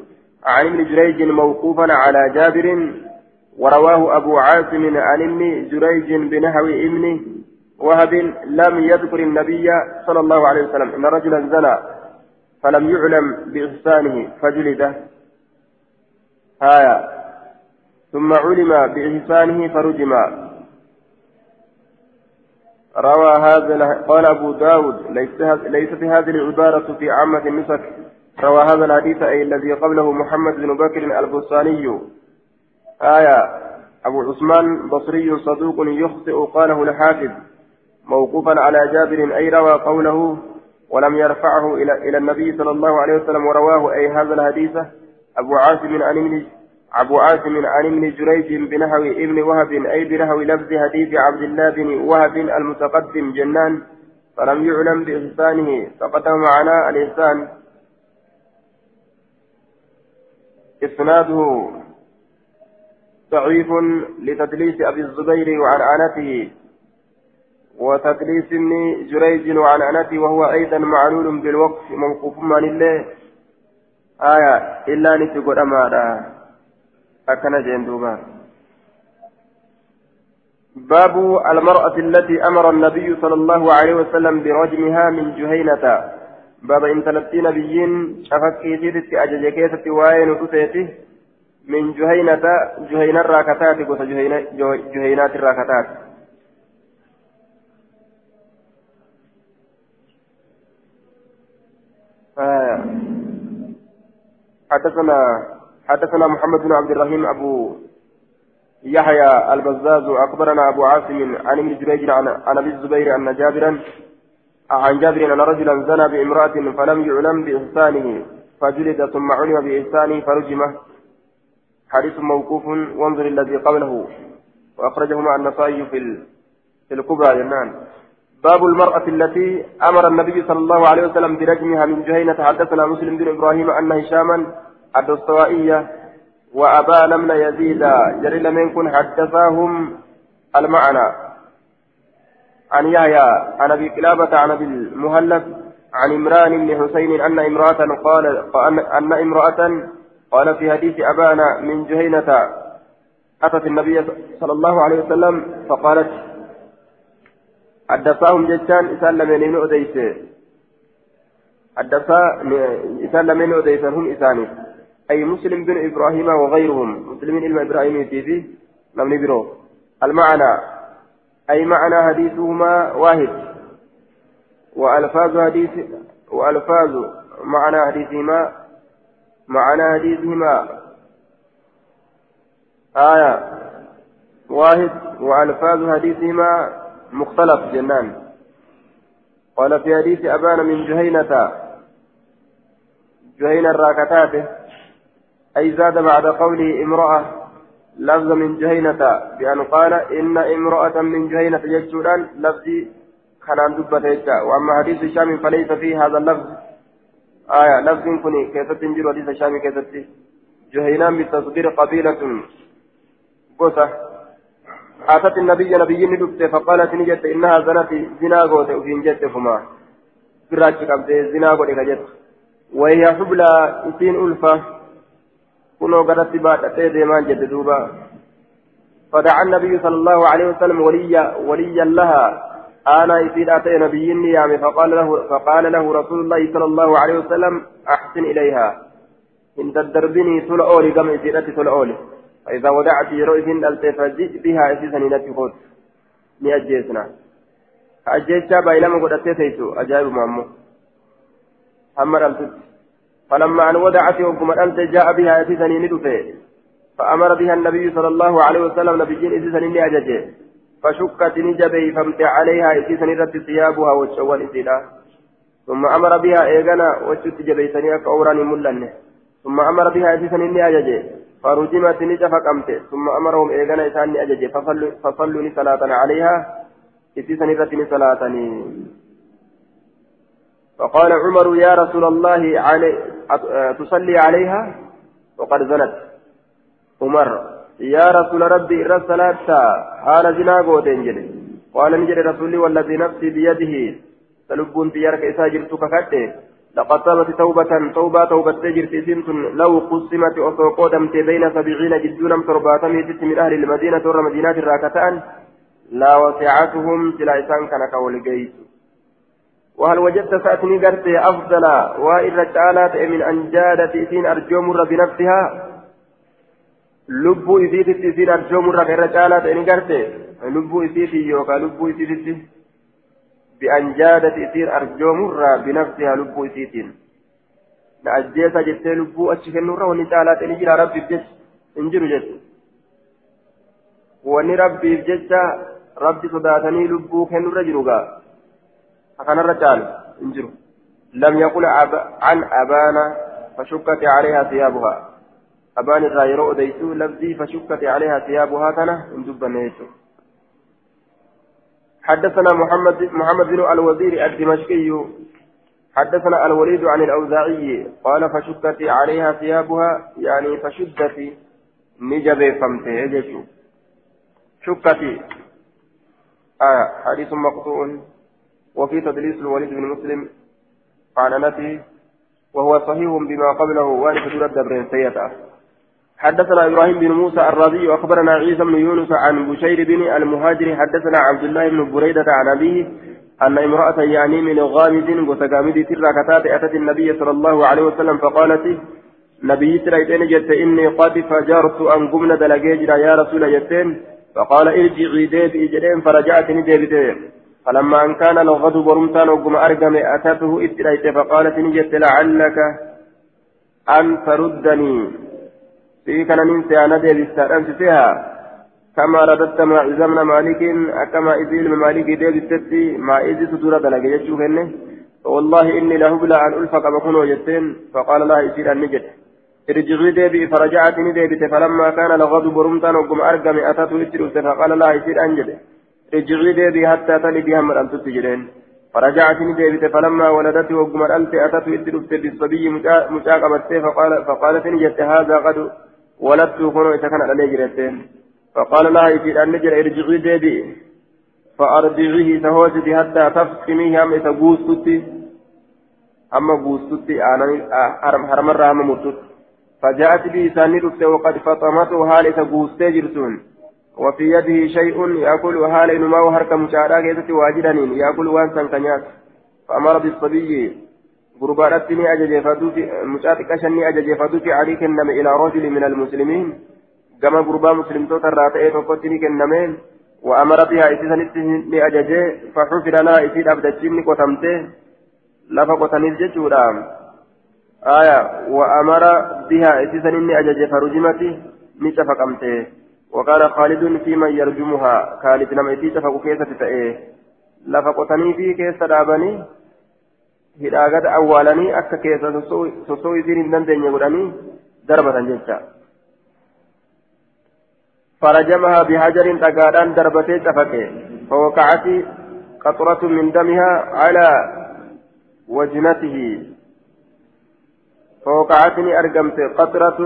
عن ابن جريج موقوفا على جابر ورواه أبو عاصم عن ابن جريج بنحو ابن وهب لم يذكر النبي صلى الله عليه وسلم إن رجلا زنى فلم يعلم بإحسانه فجلده. آية. ثم علم بإحسانه فرجم. روى هذا قال أبو داود ليس ليست هذه العبارة في عامة النسك روى هذا الحديث أي الذي قبله محمد بن بكر البستاني آية أبو عثمان بصري صدوق يخطئ قاله الحافظ موقوفا على جابر أي روى قوله ولم يرفعه إلى النبي صلى الله عليه وسلم. ورواه أي هذا الحديث أبو عاصم عن أبو عاصم عن ابن جريج بنحو ابن وهب أي بنحو لفظ حديث عبد الله بن وهب المتقدم جنان فلم يعلم بإحسانه تقدم معنا الإحسان. إسناده ضعيف لتدليس أبي الزبير وعن عنته وتدليس ابن جريج وعن عنته وهو أيضا معلول بالوقف موقوف من الله. آية إلا نتقول أمارا أكن جندوبا باب المرأة التي أمر النبي صلى الله عليه وسلم برجمها من جهينة. باب إن تلتي نبيين شفكي جيدت أجج كيسة وين من جهينة جهينة الراكتات قصة جهينات الراكتات. آه. حدثنا حدثنا محمد بن عبد الرحيم أبو يحيى البزاز أخبرنا أبو عاصم عن ابن جريج عن أبي الزبير أن جابرا عن جابر أن رجلا زنى بامرأة فلم يعلم بإحسانه فجلد ثم علم بإحسانه فرجمه حديث موقوف وانظر الذي قبله. وأخرجه مع النصائي في في الكبرى جنان. باب المرأة التي أمر النبي صلى الله عليه وسلم برجمها من جهينة. حدثنا مسلم بن إبراهيم أن هشاما الدستوائية وأبان من يزيد. جري لمن كن حدثاهم المعنى. عن يحيى عن أبي كلابة عن أبي المهلب عن عمران بن حسين أن امرأة قال أن امرأة قال في حديث أبان من جهينة أتت النبي صلى الله عليه وسلم فقالت حدثاهم جتان إسان لمن أديس حدثا إسان لمن هم إساني. أي مسلم بن إبراهيم وغيرهم. مسلمين إلما إبراهيم في لم نبرو. المعنى. أي معنى حديثهما واحد. وألفاظ حديث وألفاظ معنى حديثهما معنى حديثهما. آية. واحد. وألفاظ حديثهما مختلف جنان. قال في حديث أبان من جهينة. جهينة الراكتات أي زاد بعد قوله امرأة لفظ من جهينة بأن قال إن امرأة من جهينة يجتولان لفظي كان دبة وأما حديث الشام فليس فيه هذا اللفظ. آية لفظ كني كيف تنجر حديث الشام كيف جهينان بتصدير قبيلة. قصة أتت النبي نبي ندبت فقالت نجت إنها زنت زنا قوت وفين جت فما. فراش قبت زنا كجت وهي حبلى إسين ألفة. كنو أتيدي ما جت دوبا فدعا النبي صلى الله عليه وسلم وليا وليا لها أنا إذ أتي نبي نيام فقال له فقال له رسول الله صلى الله عليه وسلم أحسن إليها إن تدربني تل أولي كم إذ تل أولي فإذا ودعت يروئذن ألت فجئ بها إسيسا نتفوت نأجيسنا أجيسا بايلما قد أتيتيسو أجائب مامو حمد ألتت فلما أن ودعت وقم ألت جاء بها إسيسا ندفه. فأمر بها النبي صلى الله عليه وسلم نبيين إسيسا نأججه. فشكت نجبي فامت عليها إسيسا نرد ثيابها وشوال إسيلا ثم أمر بها إيغانا وشت جبيتني أكوراني ملنه. ثم أمر بها إسيسا نأججه. فرجمت نجفك أمته ثم أمرهم إيغانا إسان أجج فصلوا, فصلوا صلاة عليها إتيسا نرتني صلاة فقال عمر يا رسول الله علي تصلي عليها؟ وقد زنت. عمر يا رسول ربي إرى الصلاة حال زنا قوتين جلي. قال نجري رسولي والذي نفسي بيده. تلبون تيارك إسا جرتك كده لقد تابت توبة توبة توبة تجر سنت. لو قسمت أصو قدمت بين سبعين جدونا ترباتمي ست من أهل المدينة ور مدينة الراكتان لا وسعتهم سلا إسان كان كولجيت وهل وجدت سأتني قرت أفضل وإن رجالات من أن جادت إسين أرجو مر بنفسها؟ لبو إسيت إسين أرجو مر كرجالات إن قرت لبو إسيت يوكا لبو إسيت بأن جادت إسير أرجومرة بنفسها لبو إسيتين نأجيسا جتة لبو أشكن نورا ونتالات نجرى ربي بجس انجروا جت وني ربي بجس ربي صداتني لبو كن نورا جروغا أكان الرجال انجروا لم يقل أب... عن أبانا فشكت عليها ثيابها. أبان الرايرو ديسو لفظي فشكت عليها ثيابها كان اندب نيسو. حدثنا محمد محمد بن الوزير الدمشقي حدثنا الوليد عن الأوزاعي قال فشكت عليها ثيابها يعني فشدت نجب فمته شكت. آه حديث مقطوع. وفي تدليس الوليد بن مسلم عن نفسه وهو صحيح بما قبله وأن ترد برين سيئة. حدثنا إبراهيم بن موسى الرازي وأخبرنا عيسى بن يونس عن بشير بن المهاجر حدثنا عبد الله بن بريدة عن أبيه أن امرأة يعني من غامد وتقامد ترى كتات أتت النبي صلى الله عليه وسلم فقالت نبي تريتين جت إني قد فجرت أن قمنا دلقيجرا يا رسول جتين فقال ارجعي ديب إجرين فرجعتني ديبتين فلما أن كان الغد برمتان وقم أرقم أتته إتريت فقالت نجت لعلك أن تردني. في كان ننسى أنا ديبس أنسيها كما رددت مع إزمنا مالك كما إزيل مالك ديبست ما إزي سدورة دلق يجوك والله إني لهبلا أن ألفق بكون وجدتين فقال الله يصير أن نجد ارجعي ديبي فرجعتني ديبت فلما كان لغضب رمتان وقم أرقم أتته إتروس فقال الله يصير أن جد ارجعي ديبي حتى تلدي هم أن تتجرين فرجعتني ديبت فلما ولدت وقم أنت أتته إتروس بالصبي مشاقبت فقال فقالت نجد هذا قد ولدت كنو إتكن على جرتين فقال لها إذا أن نجر ارجعي ديبي فأرجعيه تهوجتي حتى تفقميه أم إتقوستي أما قوستي أنا حرم الرحمة متت فجاءت به ساندت وقد فطمته حال إتقوستي جرسون وفي يده شيء يأكل حال إنما وهرك مشاهدة كيست واجدنين يأكل وانسا كنيات فأمر بالصبي غربانات ني أجج فدوتي مشاتك أشني أجج فدوتي عليك النم إلى رجل من المسلمين. كما غربا مسلم توتر راتئ فقتني كنمين وأمر بها إسيسا ني أجج فحفر لها إسيد أبدتشمني قتمته. لفا قتنيز جتشورا آية وأمر بها إسيسا إني أجج فرجمتي. نشف قمته وقال خالد في من يرجمها. خالد لما يتيجف كيسة تأيه لفقتني في كيسة دابني. hidhaagata awwaalanii akka keessa sosoo isiin hin dandeenye godhanii darbatan jecha فرجمها بحجر تقادان دربتي تفكي فوقعت قطرة من دمها على وجنته. فوقعتني أرقمت قطرة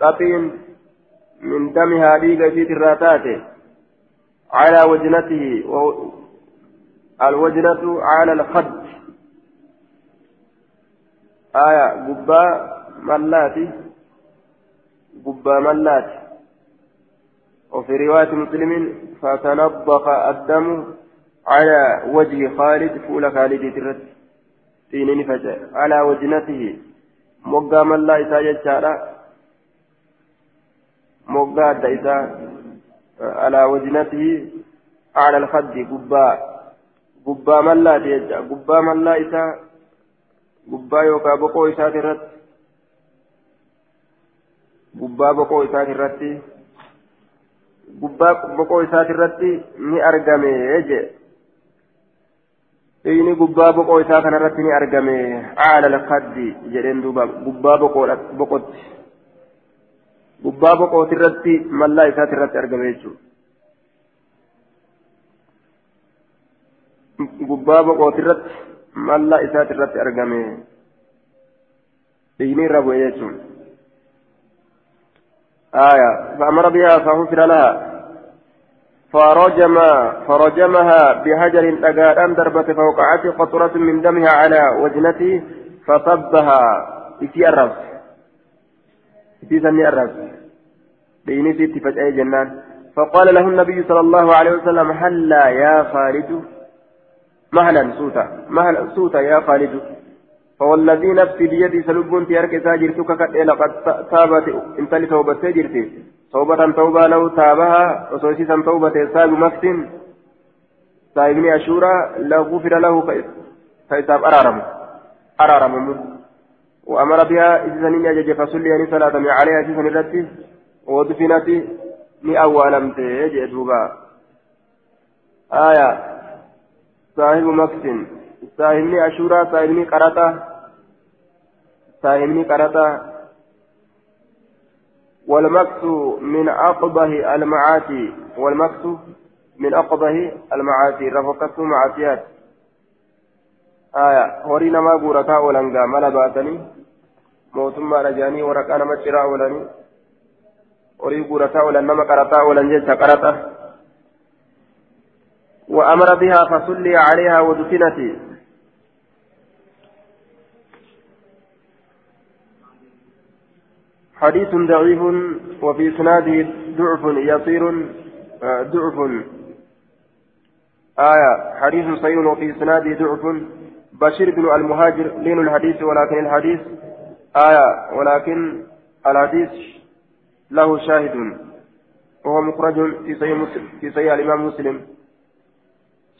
قطين من دمها ديك في الراتات على وجنته الوجنة على الخد. آية قبا ملاتي قبا ملاتي وفي رواية مسلم فتنضخ الدم على وجه خالد فول خالد ترت سينين فجأة على وجنته. moggaa mallaa isaa jechaadha moggaa adda isaa alaa wajinatihi ala alfaddi gubbaa gubbaa mallaati jecha gubbaa mallaa isaa gubbaa yookaan boqoo isaati irratti gubbaa boqoo isaati irratti gubbaa boqoo isaati irratti ni argame jee inni gubbaa boqoo isaa kanarratti ni argame aala lakaddi jedheen duuba gubbaa boqotti gubbaa boqooti irratti mallaa isaati irratti argame jechuudha gubbaa boqooti irratti mallaa isaati irratti argame inni irra bu'e jechuudha آية فأمر بها فغفر لها فرجم فرجمها بحجر أقادان دربة فوقعت قطرة من دمها على وجنته فصبها في الرأس في سن الرأس بيني ست فجأة جنان فقال له النبي صلى الله عليه وسلم هلا يا خالد مهلا سوتا مهلا سوتا يا خالد فوالذي نفسي بيدي سلبون تيارك ساجرتك قد لقد تابت انت لتوبة ساجرتي توبة توبة لو تابها وسوسيسا توبة ساب مكسن سايبني أشورا لو غفر له فإساب أرارم أرارم وأمر بها إذن يجج فصلي أن صلاة عليها إذن الرد ودفنت ni awwaalamte jee duuba aya saahibu maksin saahibni ashuuraa saahibni qaraxa saahibni qaraxa والمكس من أقبه المعاصي. والمكس من أقبه المعاصي. رفقته معاصيات. آية هورينا ما بوركا ولنغا ملا باتني موتما رجاني ورقا نما شراء ولني guurataa oolan nama qarataa oolan jecha qarata وأمر بها فصلي عليها ودفنت حديث ضعيف وفي إسناده ضعف يصير ضعف. آية حديث صحيح وفي إسناده ضعف. بشير بن المهاجر لين الحديث ولكن الحديث آية ولكن الحديث له شاهد. وهو مخرج في صحيح الإمام مسلم.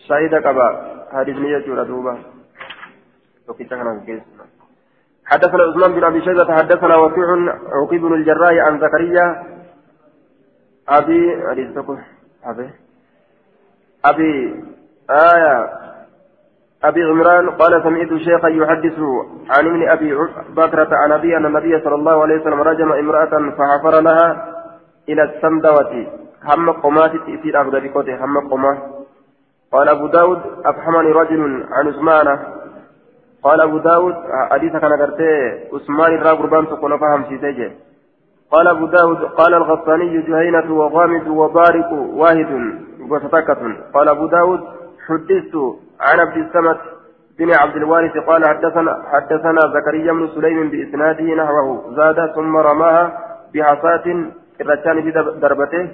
شاهد كبا. حديث نية دوبا حدثنا عثمان بن أبي شيبة حدثنا وكيع عقيب بن الجراح عن زكريا. أبي أبي. أبي آية. أبي عمران قال سمعت شيخا يحدث عن ابن أبي بكرة عن أبي أن النبي صلى الله عليه وسلم رجم امرأة فحفر لها إلى السمدوة. هم قمات تأثير أخذ بقوته هم قمات قال أبو داود أفحمني رجل عن عثمان. قال أبو داود حديث كان قرتي عثمان الراب ربان تكون فهم سيسجي قال أبو داود قال الغساني جهينة وغامد وبارك واحد وستكة قال أبو داود حدثت عن عبد السمت بن عبد الوارث قال حدثنا حدثنا زكريا بن سليم بإسناده نحوه. زاد ثم رماها بحصاة الرجال بدربته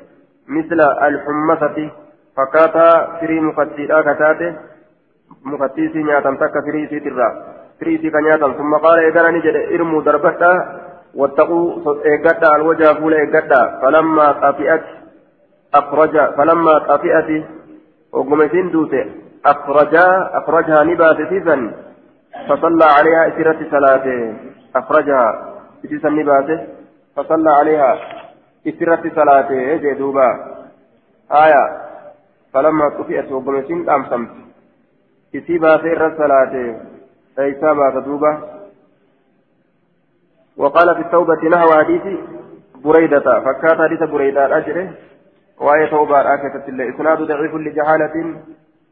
مثل الحمصة. فكاتا فري مفتيرا كتاته مفتيسي نياتا تك فري سيترا. فري سيكا نياتا ثم قال إذا نجد ارموا دربتا. واتقوا إيقاتا الوجه فول إيقاتا فلما طفئت أخرج فلما طفئت وقمتين دوته. أخرجا أخرجها نبات سيفا فصلى عليها إسرة صلاة أخرجها إسرة النباتة فصلى عليها إسرة صلاة جدوبا آية. فلما طفئت وقمتين أمسمت إسيبا سير الصلاة إيسابا تدوبا وقال في التوبة نحو حديث بريدة. فكات حديث بريدة أجره وآية توبة آكة الله إسناد ضعيف لجهالة.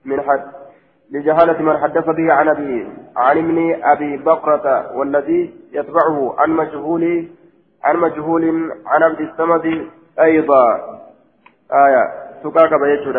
من حد لجهالة من حدث به عن أبي عن ابن أبي بكرة والذي يتبعه عن مجهول عن مجهول عن عبد الصمد أيضا. آية. سكاك بيتشو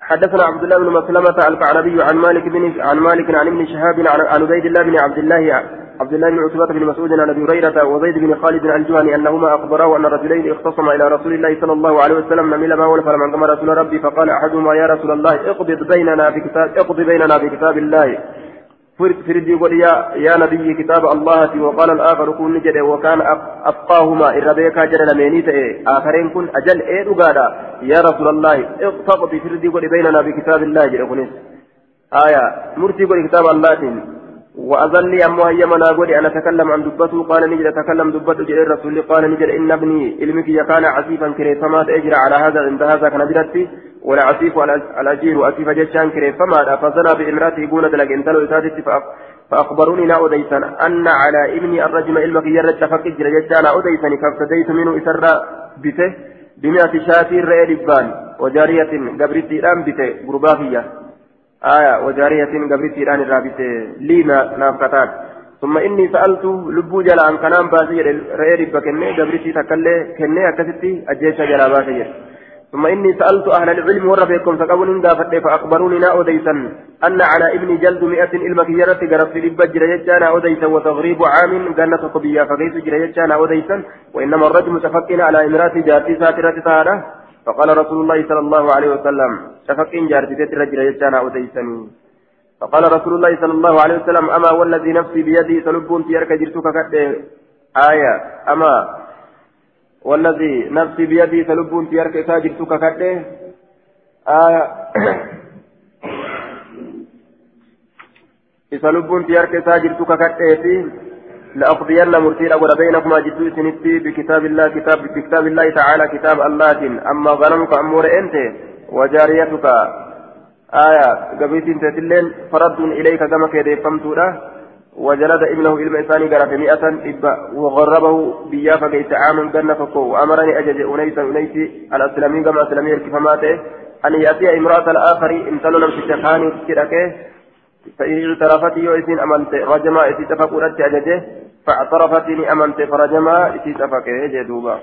حدثنا عبد الله بن مسلمة الكعنبي عن مالك بن عن مالك عن ابن شهاب عن عبيد الله بن عبد الله عبد الله بن عتبة بن مسعود عن أبي هريرة وزيد بن خالد الجهني أنهما أخبراه أن رجلين اختصما إلى رسول الله صلى الله عليه وسلم نمل ما ولف فلما قام رسول ربي فقال أحدهما يا رسول الله اقبض بيننا بكتاب اقض بيننا بكتاب الله. فردي قل يا, يا نبي كتاب الله وقال الآخر كن نجد وكان أفقاهما إربيكا جل لمينيت آخرين كن أجل إيه يا رسول الله اقتضي فردي قل بيننا بكتاب الله. جل آية؟ مرتي قل كتاب الله وأذن لي أمو هيا منا قولي أنا أتكلم عن دبته؟ قال نجد أتكلم دبته جل الرسول. قال نجد إن ابني علمك كان عسيفا كريفما أجرى على هذا؟ عند هذا كان برتي ولا عسيف الأجير أسيف جشان كريفما فزنا بإمرأته قولة لك. إن تلو إسادت فأخبروني لا أديسا أن على ابني الرجم علمك يرد تفكر جشان أديسني فافتديت منه إسر بته؟ بمئة شاتي رأي لبان. وجارية قبرتي الآن بته. قربافية. آية وجارية قبرت إيران الرابط لي نافكتان ثم إني سألت لبو جل عن كلام باسي رأي ربا كني قبرتي تكلي كني أكستي أجيشا جلا باسي. ثم إني سألت أهل العلم ورفيكم فقبل إن فأخبروني نا أديسا أن على ابن جلد مئة إلمك يرت قرفت لبا جريتشانا أديسا وتغريب عام جنة قبيا فقيس جريتشانا أديسا وإنما الرجل متفقين على إمرات جاتي ساترة تارة فقال رسول الله صلى الله عليه وسلم شفقين جارتي الرجل يجانا أديسني فقال رسول الله صلى الله عليه وسلم أما والذي نفسي بيدي سلبون تيارك جرتك كده آية. أما والذي نفسي بيدي سلبون تيارك جرتك كده آية. سلبون تيارك جرتك كده لأقضين مرتين أقول بينكما جدو سنتي بكتاب الله كتاب بكتاب الله تعالى كتاب الله. أما غنمك أمور أنت وجاريتك. آية قبيت تتلين فرد إليك كما كده فمتولا وجلد ابنه إلما إساني قرأ مئة إبا وغربه بيا فقيت عام جنة فكو وأمرني أجج أنيسا أنيسي الأسلامي كما أسلامي الكفاماته أن يأتي امرأة الآخر إنسان نمشي تخاني كده فإن اعترفت يؤسين أمنت رجما إتي تفقرت أججه. فاعترفت أمنت فرجما إتي تفقه جدوبا.